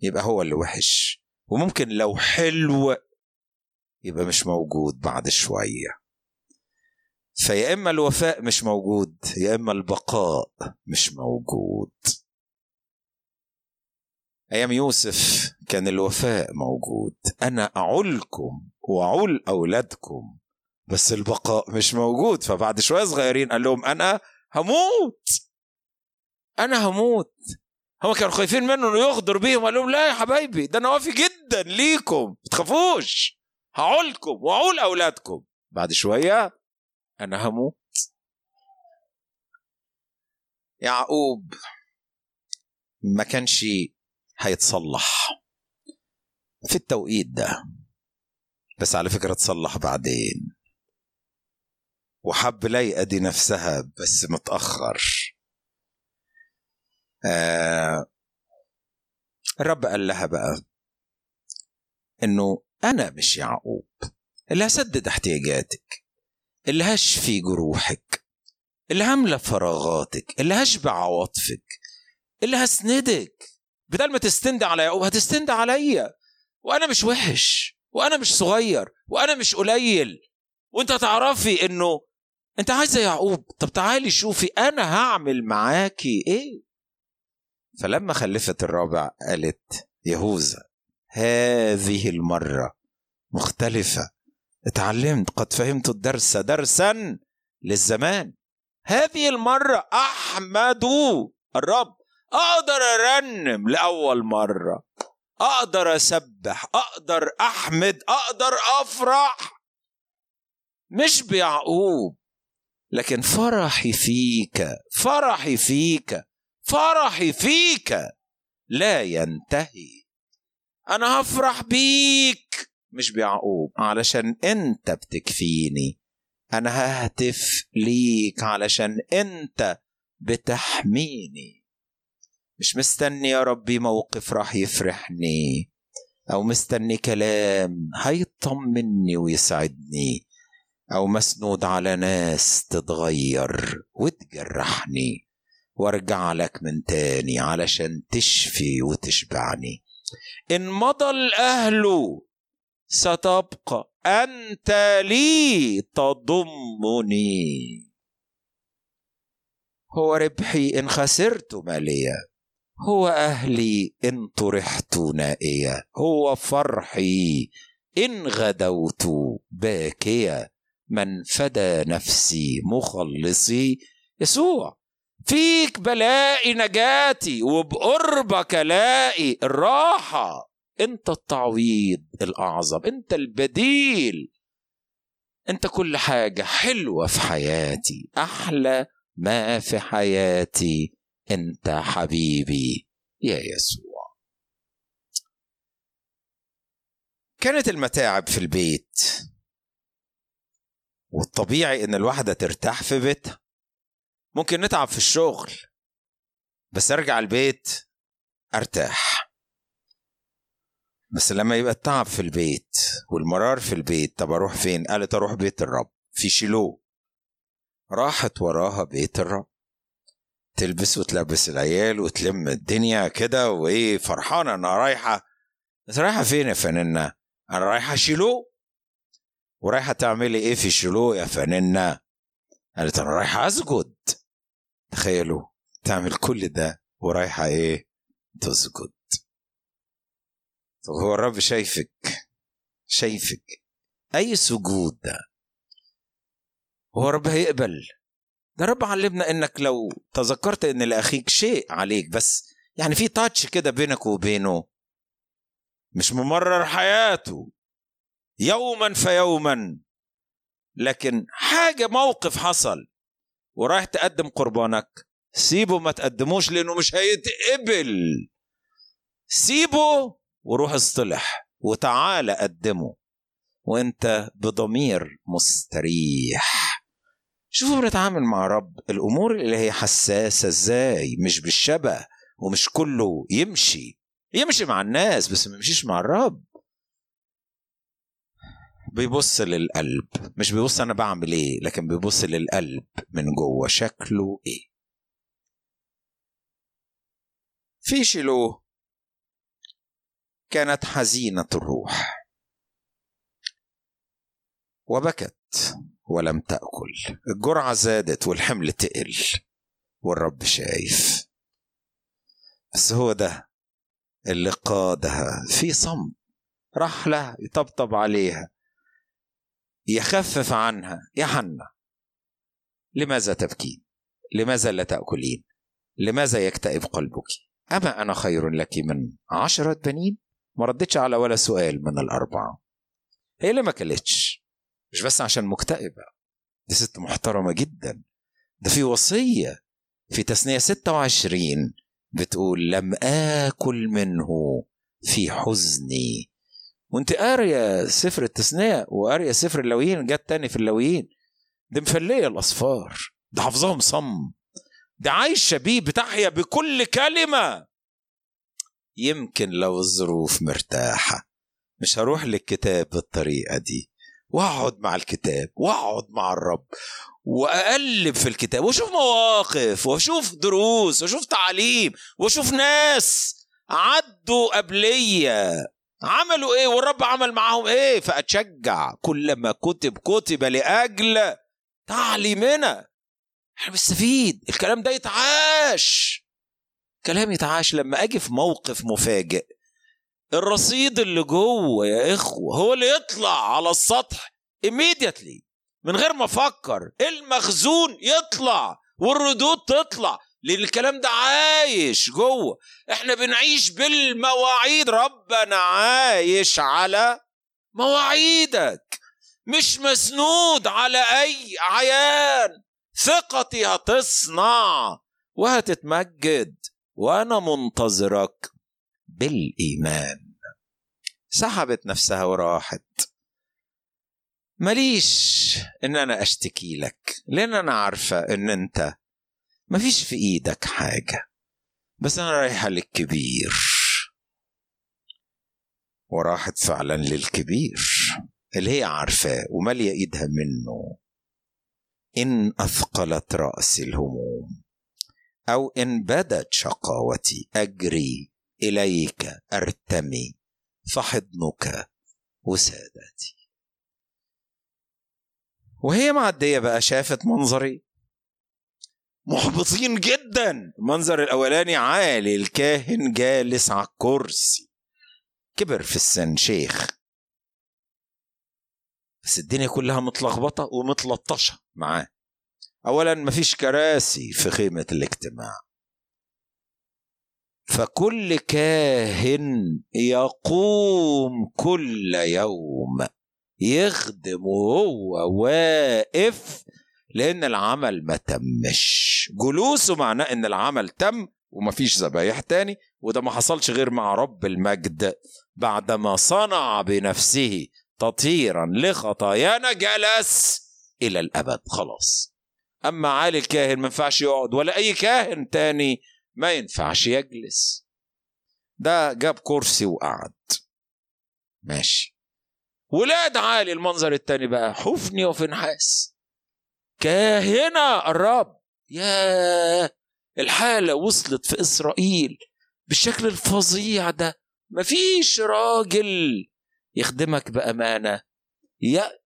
يبقى هو اللي وحش وممكن لو حلو يبقى مش موجود بعد شوية. فيا إما الوفاء مش موجود يا إما البقاء مش موجود. أيام يوسف كان الوفاء موجود. أنا اعولكم واعول أولادكم بس البقاء مش موجود. فبعد شوية صغيرين قال لهم أنا هموت. أنا هموت. هم كانوا خايفين منه إنه يغدر بيهم. قال لهم لا يا حبايبي ده أنا وافي جدا ليكم. ما تخافوش. هعولكم واعول أولادكم. بعد شوية أنا هموت يعقوب. ما كانش هيتصلح. في التوقيت ده. بس على فكرة تصلح بعدين. وحب لا دي نفسها بس متأخر. آه الرب قال لها بقى إنه أنا مش يعقوب. اللي هسدد احتياجاتك. اللي هشفي جروحك اللي هملى فراغاتك اللي هشبع عواطفك اللي هسندك. بدل ما تستند على يعقوب هتستند عليا. وأنا مش وحش وأنا مش صغير وأنا مش قليل. وأنت هتعرفي إنه أنت عايزة يعقوب. طب تعالي شوفي أنا هعمل معاكي إيه؟ فلما خلفت الرابع قالت يهوذا هذه المرة مختلفة. اتعلمت قد فهمت الدرس. درسا للزمان. هذه المرة أحمد الرب أقدر أرنم لأول مرة. أقدر أسبح أقدر أحمد أقدر أفرح. مش بيعقوب لكن فرحي فيك فرحي فيك فرحي فيك. لا ينتهي. أنا هفرح بيك. مش بيعقوب علشان انت بتكفيني. أنا ههتف ليك علشان انت بتحميني. مش مستني يا ربي موقف راح يفرحني أو مستني كلام هيطمني ويسعدني أو مسنود على ناس تتغير وتجرحني وأرجع لك من تاني علشان تشفي وتشبعني. إن مضى الأهل ستبقى أنت لي تضمني. هو ربحي إن خسرت ماليا هو أهلي إن طرحت نائيا هو فرحي إن غدوت باكيا من فدى نفسي مخلصي يسوع فيك بلاقي نجاتي وبقربك الاقي الراحة. انت التعويض الأعظم انت البديل. انت كل حاجة حلوة في حياتي أحلى ما في حياتي. انت حبيبي يا يسوع. كانت المتاعب في البيت والطبيعي إن الواحدة ترتاح في بيتها. ممكن نتعب في الشغل بس أرجع البيت أرتاح. بس لما يبقى التعب في البيت والمرار في البيت طب أروح فين؟ قالت أروح بيت الرب. في شيلو. راحت وراها بيت الرب. تلبس وتلبس العيال وتلم الدنيا كده وايه فرحانه إنها رايحة. بس رايحة فين يا فنانة؟ أنا رايحة شيلو. ورايحة تعملي إيه في شيلو يا فنانة؟ قالت أنا رايحة أسجد. تخيلوا تعمل كل ده ورايحة إيه؟ تسجد. طب هو الرب شايفك؟ شايفك. أي سجود ده؟ هو رب هيقبل. ده رب علمنا إنك لو تذكرت إن لأخيك شيء عليك بس يعني في تاتش كده بينك وبينه. مش ممرر حياته. يوما فيوما. لكن حاجة موقف حصل. ورايح تقدم قربانك. سيبه ما تقدموش لأنه مش هيتقبل. سيبه وروح اصطلح وتعالى قدمه وانت بضمير مستريح. شوفوا بنتعامل مع رب الأمور اللي هي حساسة إزاي؟ مش بالشبه ومش كله يمشي. يمشي مع الناس بس ما يمشيش مع الرب. بيبص للقلب. مش بيبص أنا بعمل إيه لكن بيبص للقلب من جوه شكله إيه. في شيلو كانت حزينة الروح. وبكت ولم تأكل. الجرعة زادت والحمل تقل. والرب شايف. بس هو ده اللي قادها في صمت. راح يطبطب عليها. يخفف عنها. يا حنا لماذا تبكين؟ لماذا لا تأكلين؟ لماذا يكتئب قلبك؟ أما أنا خير لك من عشرة بنين؟ ما ردتش على ولا سؤال من الأربعة. هي اللي ما كلتش مش بس عشان مكتئبة. دي ست محترمة جدا. ده في وصية في تثنية 26 بتقول لم آكل منه في حزني. وانت قارية سفر التثنية وقارية سفر اللويين جت تاني في اللويين. دي مفلية الأصفار. ده حافظاهم صم دي عايشة بيه بتحيا بكل كلمة. يمكن لو الظروف مرتاحة. مش هروح للكتاب بالطريقة دي. واقعد مع الكتاب واقعد مع الرب وأقلب في الكتاب وأشوف مواقف وأشوف دروس وأشوف تعليم وأشوف ناس عدوا قبلية. عملوا إيه؟ والرب عمل معاهم إيه؟ فأتشجع. كلما كتب كتب لأجل تعليمنا. إحنا بنستفيد. الكلام ده يتعاش. كلام يتعاش لما أجي في موقف مفاجئ. الرصيد اللي جوه يا إخوة هو اللي يطلع على السطح immediately من غير ما أفكر. المخزون يطلع والردود تطلع لأن الكلام ده عايش جوه. إحنا بنعيش بالمواعيد. ربنا عايش على مواعيدك. مش مسنود على أي عيان. ثقتي هتصنع وهتتمجد. وأنا منتظرك بالإيمان. سحبت نفسها وراحت. ماليش إن أنا أشتكي لك لأن أنا عارفة إن أنت مفيش في إيدك حاجة. بس أنا رايحة للكبير. وراحت فعلا للكبير اللي هي عارفاه ومالية إيدها منه. إن أثقلت راسي الهموم. أو إن بدت شقاوتي أجري إليك أرتمي فحضنك وسادتي. وهي معدية بقى شافت منظري. محبطين جدا. المنظر الأولاني عالي. الكاهن جالس على الكرسي. كبر في السن شيخ. بس الدنيا كلها متلخبطة ومتلطشة معاه. أولا مفيش كراسي في خيمة الاجتماع. فكل كاهن يقوم كل يوم يخدم وهو واقف لأن العمل ما تمش. جلوسه معناه إن العمل تم ومفيش ذبايح تاني وده ما حصلش غير مع رب المجد بعدما صنع بنفسه تطهيرا لخطايانا جلس إلى الأبد. خلاص. أما عالي الكاهن ما ينفعش يقعد ولا أي كاهن تاني ما ينفعش يجلس. ده جاب كرسي وقعد. ماشي. ولاد عالي المنظر التاني بقى حفني وفي نحاس كاهنة الرب. يا الحالة وصلت في إسرائيل بالشكل الفظيع ده. مفيش راجل يخدمك بأمانة.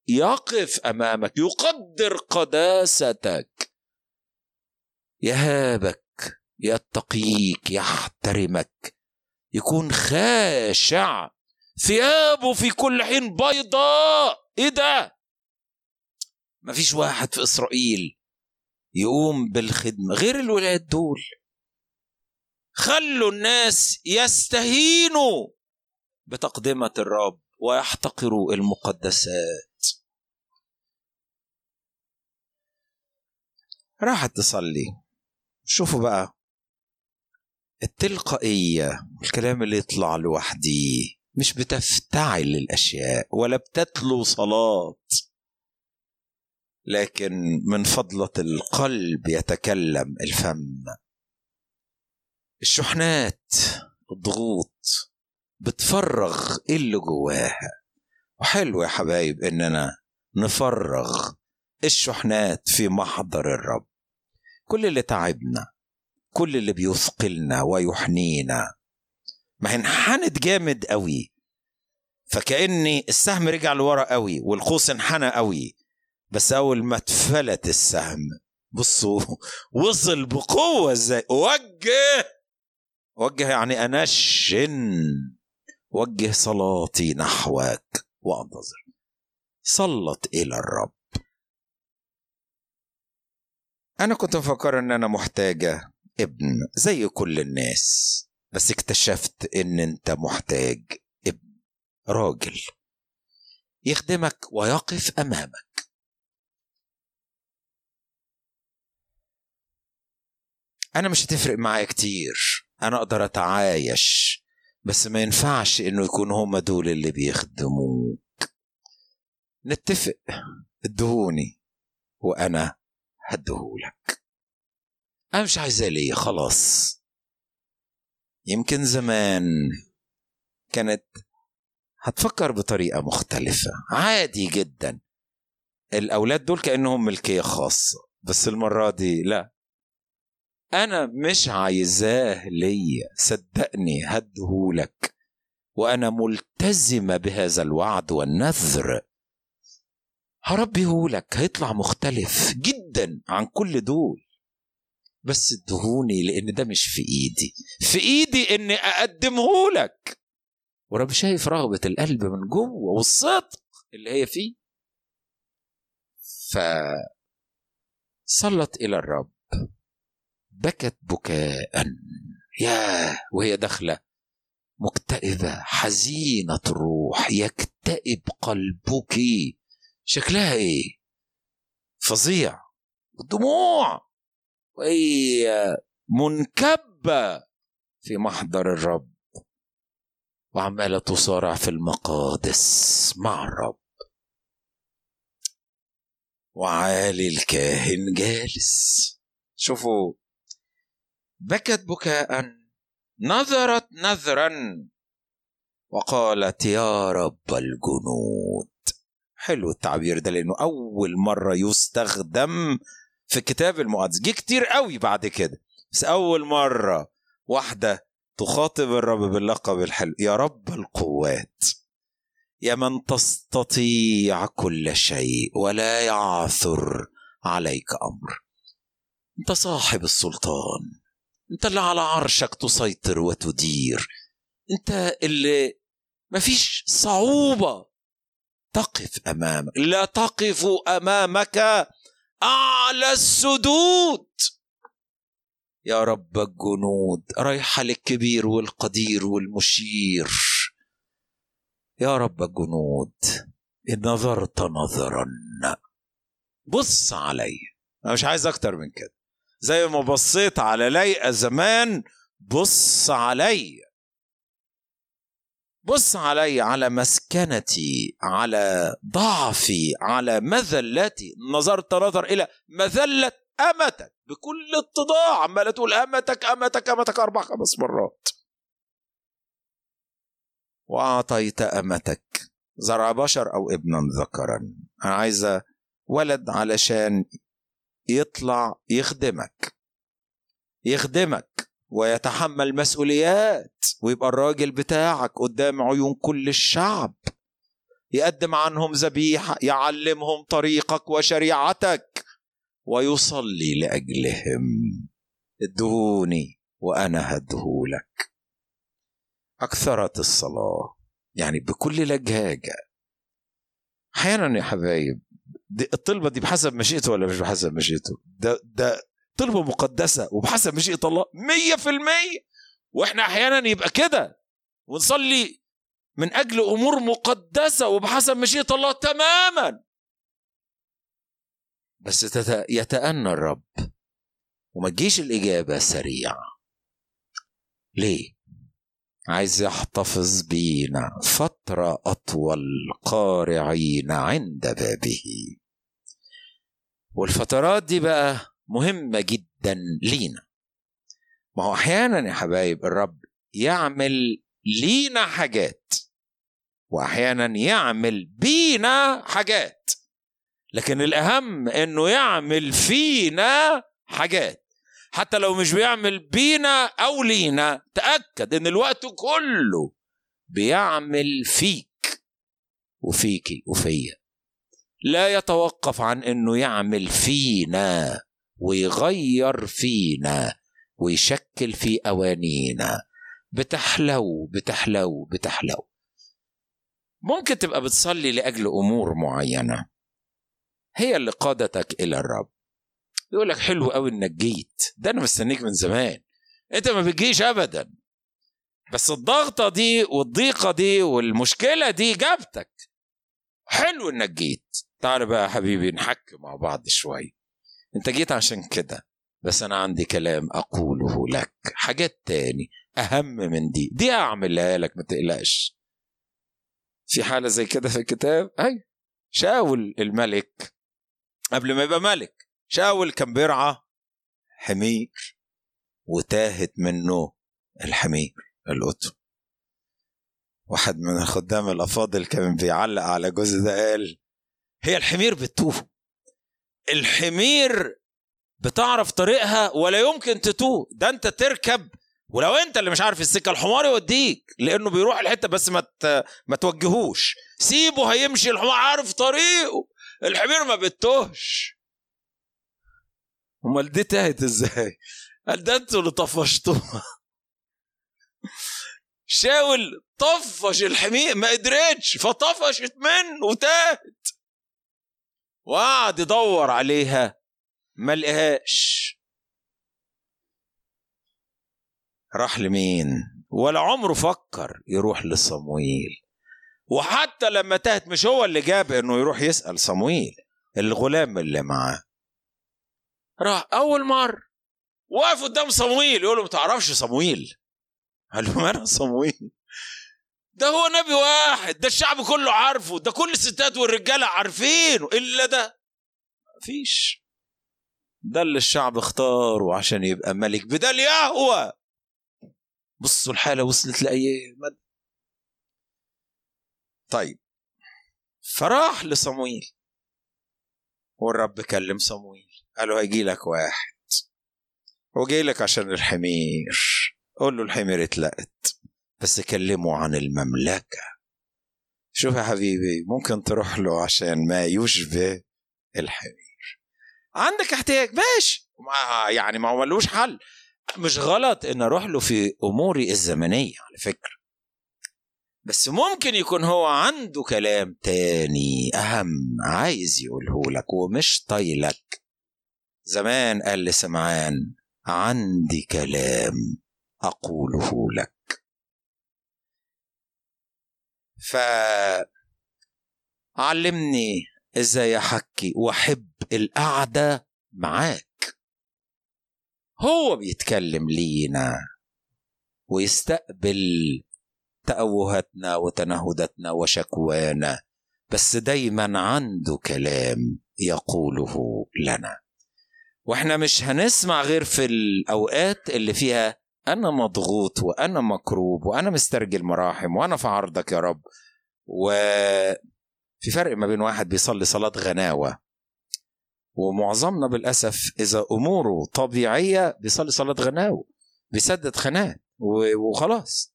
يقف أمامك يقدر قداستك. يهابك يتقيك يحترمك. يكون خاشع ثيابه في كل حين بيضاء. إيه ده؟ مفيش واحد في إسرائيل يقوم بالخدمة غير الولاد دول. خلوا الناس يستهينوا بتقدمة الرب ويحتقروا المقدسات. راحت تصلي. شوفوا بقى. التلقائية الكلام اللي يطلع لوحدي مش بتفتعل الأشياء ولا بتتلو صلاة. لكن من فضلة القلب يتكلم الفم. الشحنات الضغوط بتفرغ اللي جواها. وحلو يا حبايب إننا نفرغ الشحنات في محضر الرب. كل اللي تعبنا كل اللي بيثقلنا ويحنينا. ما انحنت جامد قوي. فكأني السهم رجع لورا قوي والقوس انحنى قوي. بس أول ما اتفلت السهم بصوا وصل بقوة إزاي وجه وجه يعني أنشن. وجه صلاتي نحوك وأنتظر. صلت إلى الرب. أنا كنت مفكر إن أنا محتاجة ابن زي كل الناس بس اكتشفت إن أنت محتاج ابن راجل يخدمك ويقف أمامك. أنا مش هتفرق معايا كتير أنا أقدر أتعايش بس ما ينفعش إنه يكون هما دول اللي بيخدموك. نتفق ادهوني وأنا هديهولك أنا مش عايزاه ليا خلاص. يمكن زمان كانت هتفكر بطريقة مختلفة. عادي جدا. الأولاد دول كأنهم ملكية خاصة بس المرة دي لا. أنا مش عايزاه ليا. صدقني هدهولك وأنا ملتزمة بهذا الوعد والنذر. هربيهولك هيطلع مختلف جدا عن كل دول. بس ادهوني لأن ده مش في إيدي. في إيدي إني أقدمه لك. ورب شايف رغبة القلب من جوه والصدق اللي هي فيه. ف صلت إلى الرب. بكت بكاء. ياه وهي داخلة. مكتئبة حزينة الروح. يكتئب قلبك. شكلها إيه؟ فظيع. الدموع وهي منكبة في محضر الرب. وعمالة تصارع في المقادس مع الرب. وعالي الكاهن جالس. شوفوا. بكت بكاء. نظرت نذرا وقالت يا رب الجنود. حلو التعبير ده لأنه أول مرة يستخدم في الكتاب المقدس. جه كتير قوي بعد كده. بس أول مرة واحدة تخاطب الرب باللقب الحلو. يا رب القوات يا من تستطيع كل شيء ولا يعثر عليك أمر. أنت صاحب السلطان. أنت اللي على عرشك تسيطر وتدير. أنت اللي مفيش صعوبة تقف أمامك. لا تقف أمامك أعلى السدود. يا رب الجنود رايحه للكبير والقدير والمشير. يا رب الجنود إن نظرت نظرا. بص علي. أنا مش عايز أكتر من كده. زي ما بصيت على ليئة زمان بص علي. بص علي على مسكنتي على ضعفي على مذلتي. نظرت نظر إلى مذلة أمتك. بكل اتضاع عمالة تقول أمتك أمتك أمتك أربع خمس مرات. وأعطيت أمتك. زرع بشر أو ابنا ذكرا. أنا عايزة ولد علشان يطلع يخدمك. يخدمك. ويتحمل مسؤوليات ويبقى الراجل بتاعك قدام عيون كل الشعب. يقدم عنهم ذبيحة يعلمهم طريقك وشريعتك ويصلي لأجلهم. ادهوني وأنا هدهولك أكثرت الصلاة يعني بكل لجاجة. أحيانا يا حبايب دي الطلبة دي بحسب مشيئته ولا مش بحسب مشيئته؟ ده ده طلبة مقدسة وبحسب مشيئة الله مية في المية. وإحنا أحيانا يبقى كده ونصلي من أجل أمور مقدسة وبحسب مشيئة الله تماما. بس يتأنى الرب وما تجيش الإجابة سريعة. ليه؟ عايز يحتفظ بينا فترة أطول قارعين عند بابه. والفترات دي بقى مهمة جدا لينا. ما هو أحيانا يا حبايب الرب يعمل لينا حاجات وأحيانا يعمل بينا حاجات لكن الأهم إنه يعمل فينا حاجات. حتى لو مش بيعمل بينا أو لينا تأكد إن الوقت كله بيعمل فيك وفيكي وفيا. لا يتوقف عن إنه يعمل فينا ويغير فينا ويشكل في أوانينا. بتحلو بتحلو بتحلو. ممكن تبقى بتصلي لأجل أمور معينة. هي اللي قادتك إلى الرب. يقول لك حلو قوي إنك جيت. ده أنا مستنيك من زمان. أنت ما بتجيش ابدا. بس الضغطة دي والضيقة دي والمشكلة دي جابتك. حلو إنك جيت. تعال بقى يا حبيبي نحكي مع بعض شوية انت جيت عشان كده بس أنا عندي كلام أقوله لك. حاجات تاني أهم من دي. دي أعملها لك ما تقلقش. في حالة زي كده في الكتاب؟ أي. شاول الملك. قبل ما يبقى ملك شاول كان بيرعى حمير وتاهت منه الحمير القطن. واحد من الخدام الأفاضل كان بيعلق على جزء ده قال هي الحمير بتتوه الحمير بتعرف طريقها ولا يمكن تتوه. ده انت تركب ولو انت اللي مش عارف السكة الحمار يوديك لأنه بيروح الحته بس ما ما توجهوش. سيبه هيمشي الحمار عارف طريقه. الحمير ما بتتوهش. أمال دي تاهت إزاي؟ قال ده أنتوا اللي طفشتوها. شاول طفش الحمير ما قدرتش فطفشت منه وتاهت. وقعد يدور عليها. ما لقاهاش. راح لمين؟ ولا عمره فكر يروح لصمويل. وحتى لما تاهت مش هو اللي جاب إنه يروح يسأل صمويل الغلام اللي معاه. راح أول مره واقف قدام صمويل يقول له ما تعرفش صمويل؟ قال له أنا صمويل. ده هو نبي واحد ده الشعب كله عارفه ده كل الستات والرجاله عارفينه إلا ده. مفيش. ده اللي الشعب اختاره عشان يبقى ملك. بدل يهوى بصوا الحالة وصلت لأي مدى طيب. فراح لصمويل. والرب كلم صمويل. قال له هيجي لك واحد. هو جاي لك عشان الحمير. قول له الحمير اتلقت. بس كلمه عن المملكة. شوف يا حبيبي ممكن تروح له عشان ما يشبه الحمير عندك احتياج ماشي. ما يعني ما هو ملوش حل. مش غلط إن أروح له في أموري الزمنية على فكرة. بس ممكن يكون هو عنده كلام تاني أهم عايز يقوله لك ومش طايلك. زمان قال لسمعان عندي كلام أقوله لك. ف علمني إزاي أحكي وأحب القعدة معاك. هو بيتكلم لينا ويستقبل تأوهاتنا وتنهداتنا وشكوانا بس دايما عنده كلام يقوله لنا. وإحنا مش هنسمع غير في الأوقات اللي فيها أنا مضغوط وأنا مكروب وأنا مسترجل مراحم وأنا في عرضك يا رب. وفي فرق ما بين واحد بيصلي صلاة غناوة ومعظمنا بالأسف إذا أموره طبيعية بيصلي صلاة غناوة بيسدد خناق وخلاص.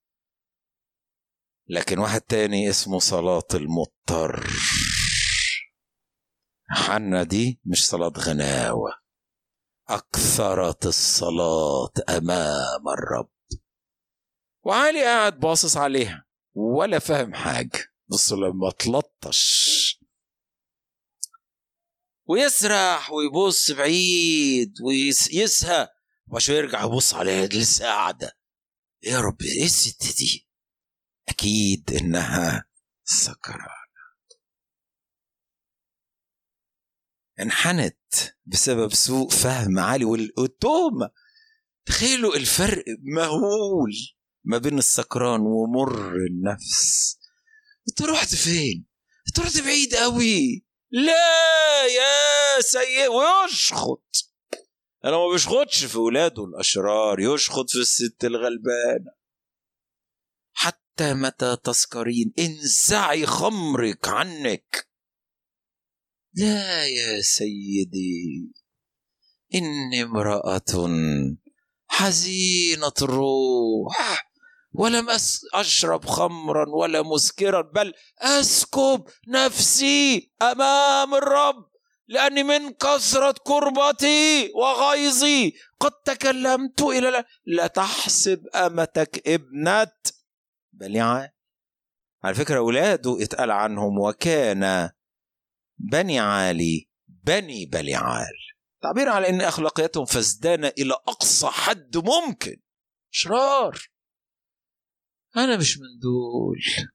لكن واحد تاني اسمه صلاة المضطر. حنا دي مش صلاة غناوة. أكثرت الصلاة أمام الرب. وعلي قاعد باصص عليها ولا فاهم حاجة. بص لما تلطش. ويسرح ويبص بعيد ويسهى وشوية يرجع يبص عليها لسه قاعدة يا رب إيه الست دي؟ أكيد إنها سكرانة انحنت بسبب سوء فهم عالي والتهمة تخيلوا الفرق مهول ما بين السكران ومر النفس. انت رحت فين؟ انت رحت بعيد قوي لا يا سيء ويشخط. أنا ما بيشخطش في ولاده الأشرار يشخط في الست الغلبانة. حتى متى تسكرين؟ انزعي خمرك عنك. لا يا سيدي إني امرأة حزينة الروح ولم أشرب خمرا ولا مسكرا بل أسكب نفسي أمام الرب لأني من كثرة كربتي وغيظي قد تكلمت إلى لا تحسب أمتك ابنة بليعان على فكرة أولاده اتقال عنهم وكان بني عالي بني بليعال تعبير على أن أخلاقياتهم فسدانة إلى أقصى حد ممكن. شرار. أنا مش من دول.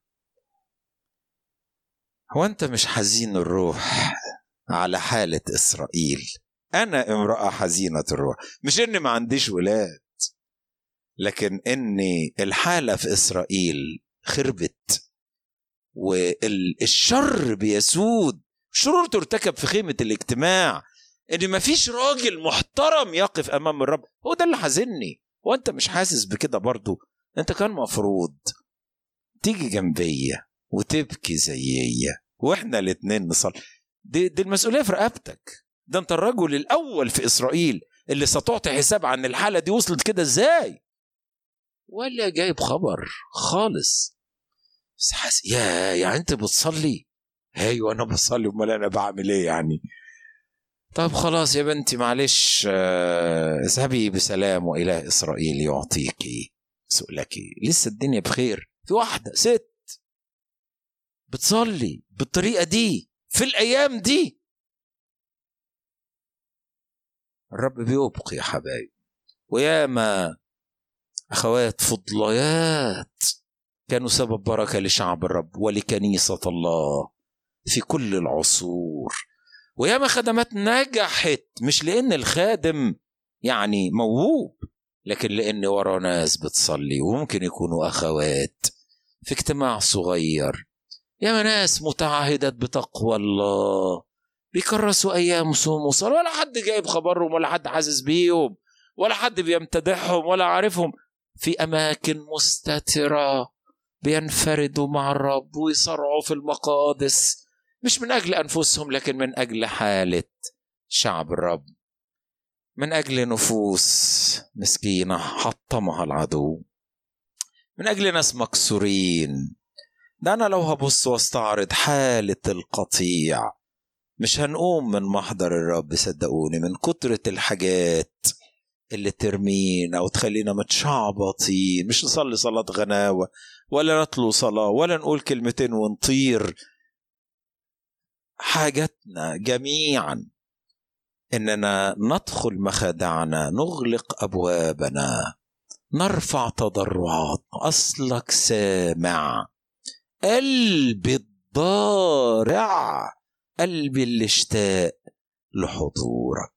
هو أنت مش حزين الروح على حالة إسرائيل؟ أنا امرأة حزينة الروح. مش إني ما عنديش ولاد لكن ان الحالة في إسرائيل خربت والشر بيسود. شرور ترتكب في خيمة الاجتماع إن مفيش راجل محترم يقف أمام الرب. هو ده اللي حزني وانت مش حاسس بكده برضو؟ أنت كان مفروض تيجي جنبية وتبكي زيي وإحنا الاتنين نصلي. دي, دي المسؤولية في رقبتك. ده أنت الرجل الأول في إسرائيل اللي ستعطي حساب عن الحالة دي وصلت كده إزاي؟ ولا جايب خبر خالص. بس حس يا يعني أنت بتصلي أيوه أنا بصلي. أمال أنا بعمل إيه يعني؟ طب خلاص يا بنتي معلش اذهبي بسلام واله إسرائيل يعطيك سؤلك. لسه الدنيا بخير. في واحدة ست. بتصلي بالطريقة دي في الأيام دي. الرب بيبقي يا حبايبي وياما أخوات فضليات كانوا سبب بركة لشعب الرب ولكنيسة الله. في كل العصور. وياما خدمات نجحت مش لأن الخادم يعني موهوب لكن لأن ورا ناس بتصلي وممكن يكونوا أخوات في اجتماع صغير. ياما ناس متعهدات بتقوى الله بيكرسوا أيام صوم وصلاة ولا حد جايب خبرهم ولا حد حاسس بيهم ولا حد بيمتدحهم ولا عارفهم. في أماكن مستترة بينفردوا مع الرب ويصرعوا في المقادس. مش من أجل أنفسهم لكن من أجل حالة شعب الرب. من أجل نفوس مسكينة حطمها العدو. من أجل ناس مكسورين. ده أنا لو هبص واستعرض حالة القطيع مش هنقوم من محضر الرب صدقوني من كترة الحاجات اللي ترمينا وتخلينا متشعبطين. مش نصلي صلاة غناوة ولا نتلو صلاة ولا نقول كلمتين ونطير حاجتنا جميعا إننا ندخل مخادعنا نغلق أبوابنا نرفع تضرعات اصلك سامع. قلبي الضارع قلبي اللي اشتاق لحضورك.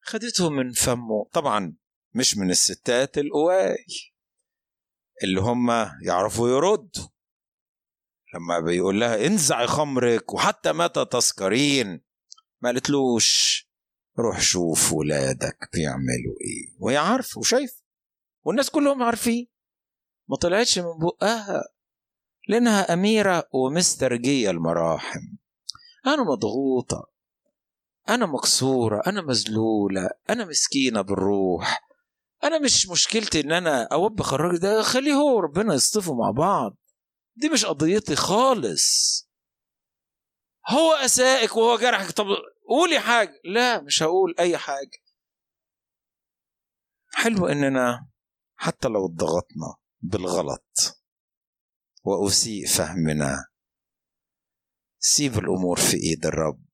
خدته من فمه طبعا مش من الستات القواي اللي هم يعرفوا يردوا لما بيقول لها انزعي خمرك وحتى متى تسكرين؟ ما قالتلوش روح شوف ولادك بيعملوا إيه. وهي عارفة وشايفة والناس كلهم عارفين. ما طلعتش من بقها لأنها أميرة ومسترجيه المراحم. أنا مضغوطة أنا مكسورة أنا مذلولة أنا مسكينة بالروح. أنا مش مشكلتي إن أنا أوبخ الراجل ده خليه هو ربنا يصطفوا مع بعض. دي مش قضيتي خالص. هو أسائك وهو جرحك. طب قولي حاجة. لا مش هقول أي حاجة. حلو إننا حتى لو اتضغطنا بالغلط وأسيء فهمنا سيب الأمور في إيد الرب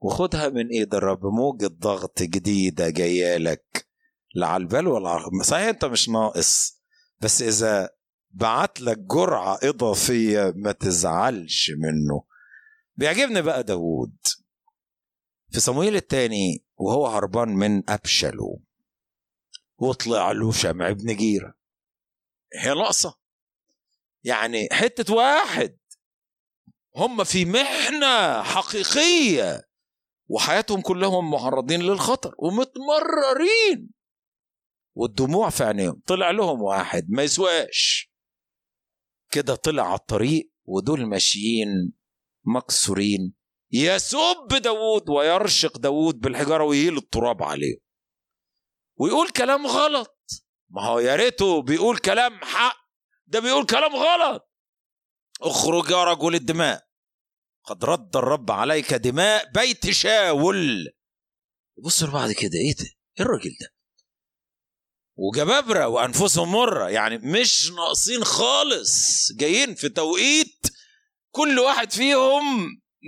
وخدها من إيد الرب. موجة ضغط جديدة جاية لك. لا على البال ولا صحيح أنت مش ناقص بس إذا بعت لك جرعة إضافية ما تزعلش منه. بيعجبني بقى داوود. في صمويل الثاني وهو هربان من أبشلو. وطلع له شمع بن جيرة. هي ناقصة. يعني حتة واحد. هم في محنة حقيقية. وحياتهم كلهم معرضين للخطر ومتمررين. والدموع في عينيهم. طلع لهم واحد. ما يسواش كده طلع على الطريق ودول ماشيين مكسورين. يسب داوود ويرشق داوود بالحجارة ويهيل التراب عليه ويقول كلام غلط. ما هو يا ريته بيقول كلام حق. ده بيقول كلام غلط. اخرج يا رجل الدماء. قد رد الرب عليك دماء بيت شاول. بص بعد كده إيه ده؟ إيه الراجل ده؟ وجبابرة وأنفسهم مرة. يعني مش ناقصين خالص. جايين في توقيت كل واحد فيهم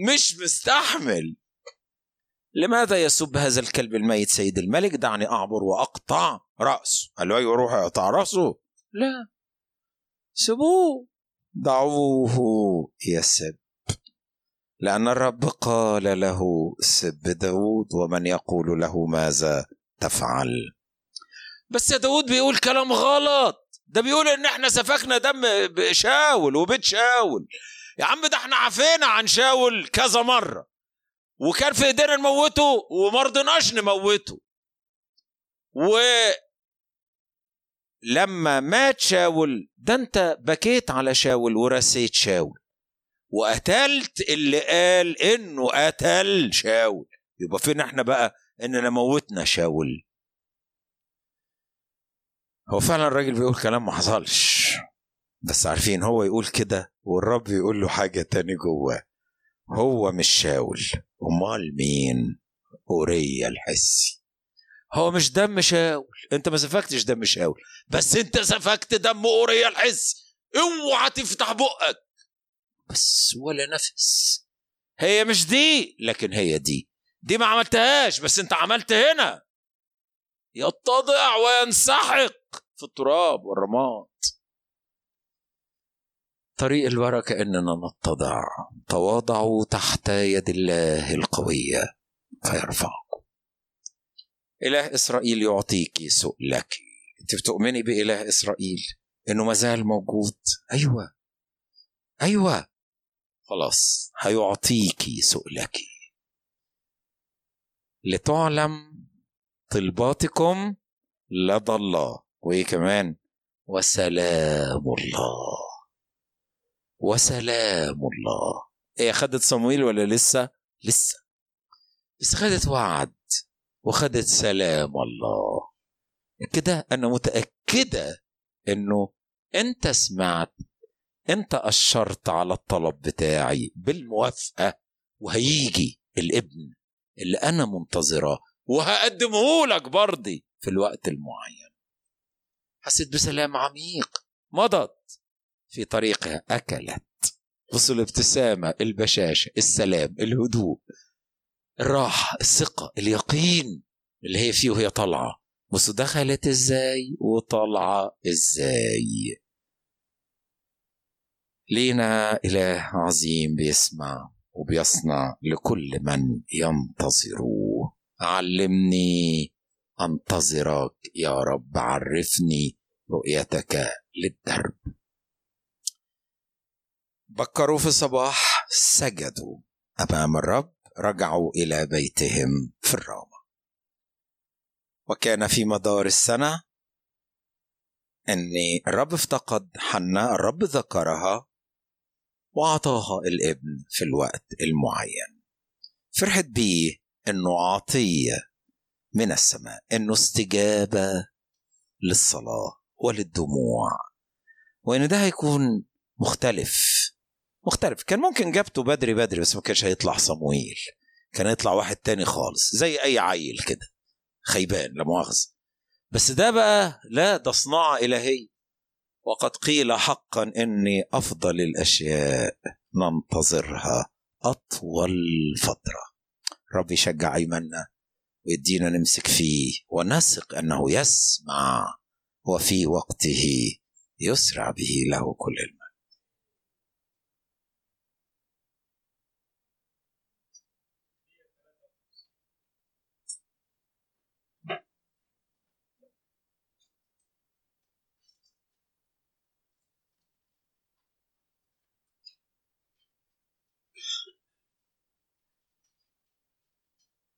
مش مستحمل. لماذا يسب هذا الكلب الميت سيد الملك؟ دعني أعبر وأقطع رأسه. قال له أيوة روح اقطع رأسه؟ لا. سبوه. دعوه يسب. لأن الرب قال له سب داود ومن يقول له ماذا تفعل؟ بس يا داود بيقول كلام غلط. ده بيقول إن إحنا سفكنا دم شاول وبيت شاول. يا عم ده إحنا عفينا عن شاول كذا مرة. وكان في إيدينا نموته وما نموته. و لما مات شاول ده أنت بكيت على شاول ورسيت شاول. وقتلت اللي قال إنه قتل شاول. يبقى فين إحنا بقى؟ إننا موتنا شاول. هو فعلا الراجل بيقول كلام ما حصلش بس عارفين هو يقول كده والرب يقول له حاجة تاني جواه. هو مش شاول أمال مين؟ أوريا الحسي. هو مش دم شاول. أنت ما سفكتش دم شاول بس أنت سفكت دم أوريا الحسي. اوعى تفتح بقك. بس ولا نفس. هي مش دي لكن هي دي. دي ما عملتهاش بس أنت عملت هنا. يتضع وينسحق في التراب والرماد. طريق البركة إننا نتضع. تواضعوا تحت يد الله القوية فيرفعكم إله إسرائيل يعطيك سؤلك. أنت بتؤمني بإله إسرائيل إنه مازال موجود؟ أيوة. أيوة. خلاص هيعطيكي سؤلك. لتعلم طلباتكم لدى الله. وإيه كمان؟ وسلام الله. وسلام الله. إيه خدت صمويل ولا لسه؟ لسه. بس خدت وعد وخدت سلام الله. كده أنا متأكدة إنه أنت سمعت أنت أشرت على الطلب بتاعي بالموافقة وهيجي الابن اللي أنا منتظراه وهقدمه لك برضي في الوقت المعين. حسيت بسلام عميق. مضت في طريقها. أكلت. بصوا الابتسامة البشاشة السلام الهدوء الراحة الثقة اليقين اللي هي فيه وهي طالعة. بصوا دخلت إزاي وطالعة إزاي. لينا إله عظيم بيسمع وبيصنع لكل من ينتظروه. علمني أنتظرك يا رب عرفني رؤيتك للدرب. بكروا في الصباح سجدوا أمام الرب رجعوا إلى بيتهم في الرامه وكان في مدار السنة ان الرب افتقد حنا الرب ذكرها وأعطاها الابن في الوقت المعين. فرحت بيه. إنه عطية من السماء إنه استجابة للصلاة وللدموع. وإن ده هيكون مختلف مختلف. كان ممكن جابته بدري بدري بس ما كانش هيطلع صمويل. كان يطلع واحد تاني خالص زي أي عيل كده خيبان لا مؤاخذة. بس ده بقى لا ده صناعة إلهية. وقد قيل حقا إني أفضل الأشياء ننتظرها أطول فترة. رب يشجع أيماننا ويدينا نمسك فيه ونثق أنه يسمع وفي وقته يسرع به له كل المجد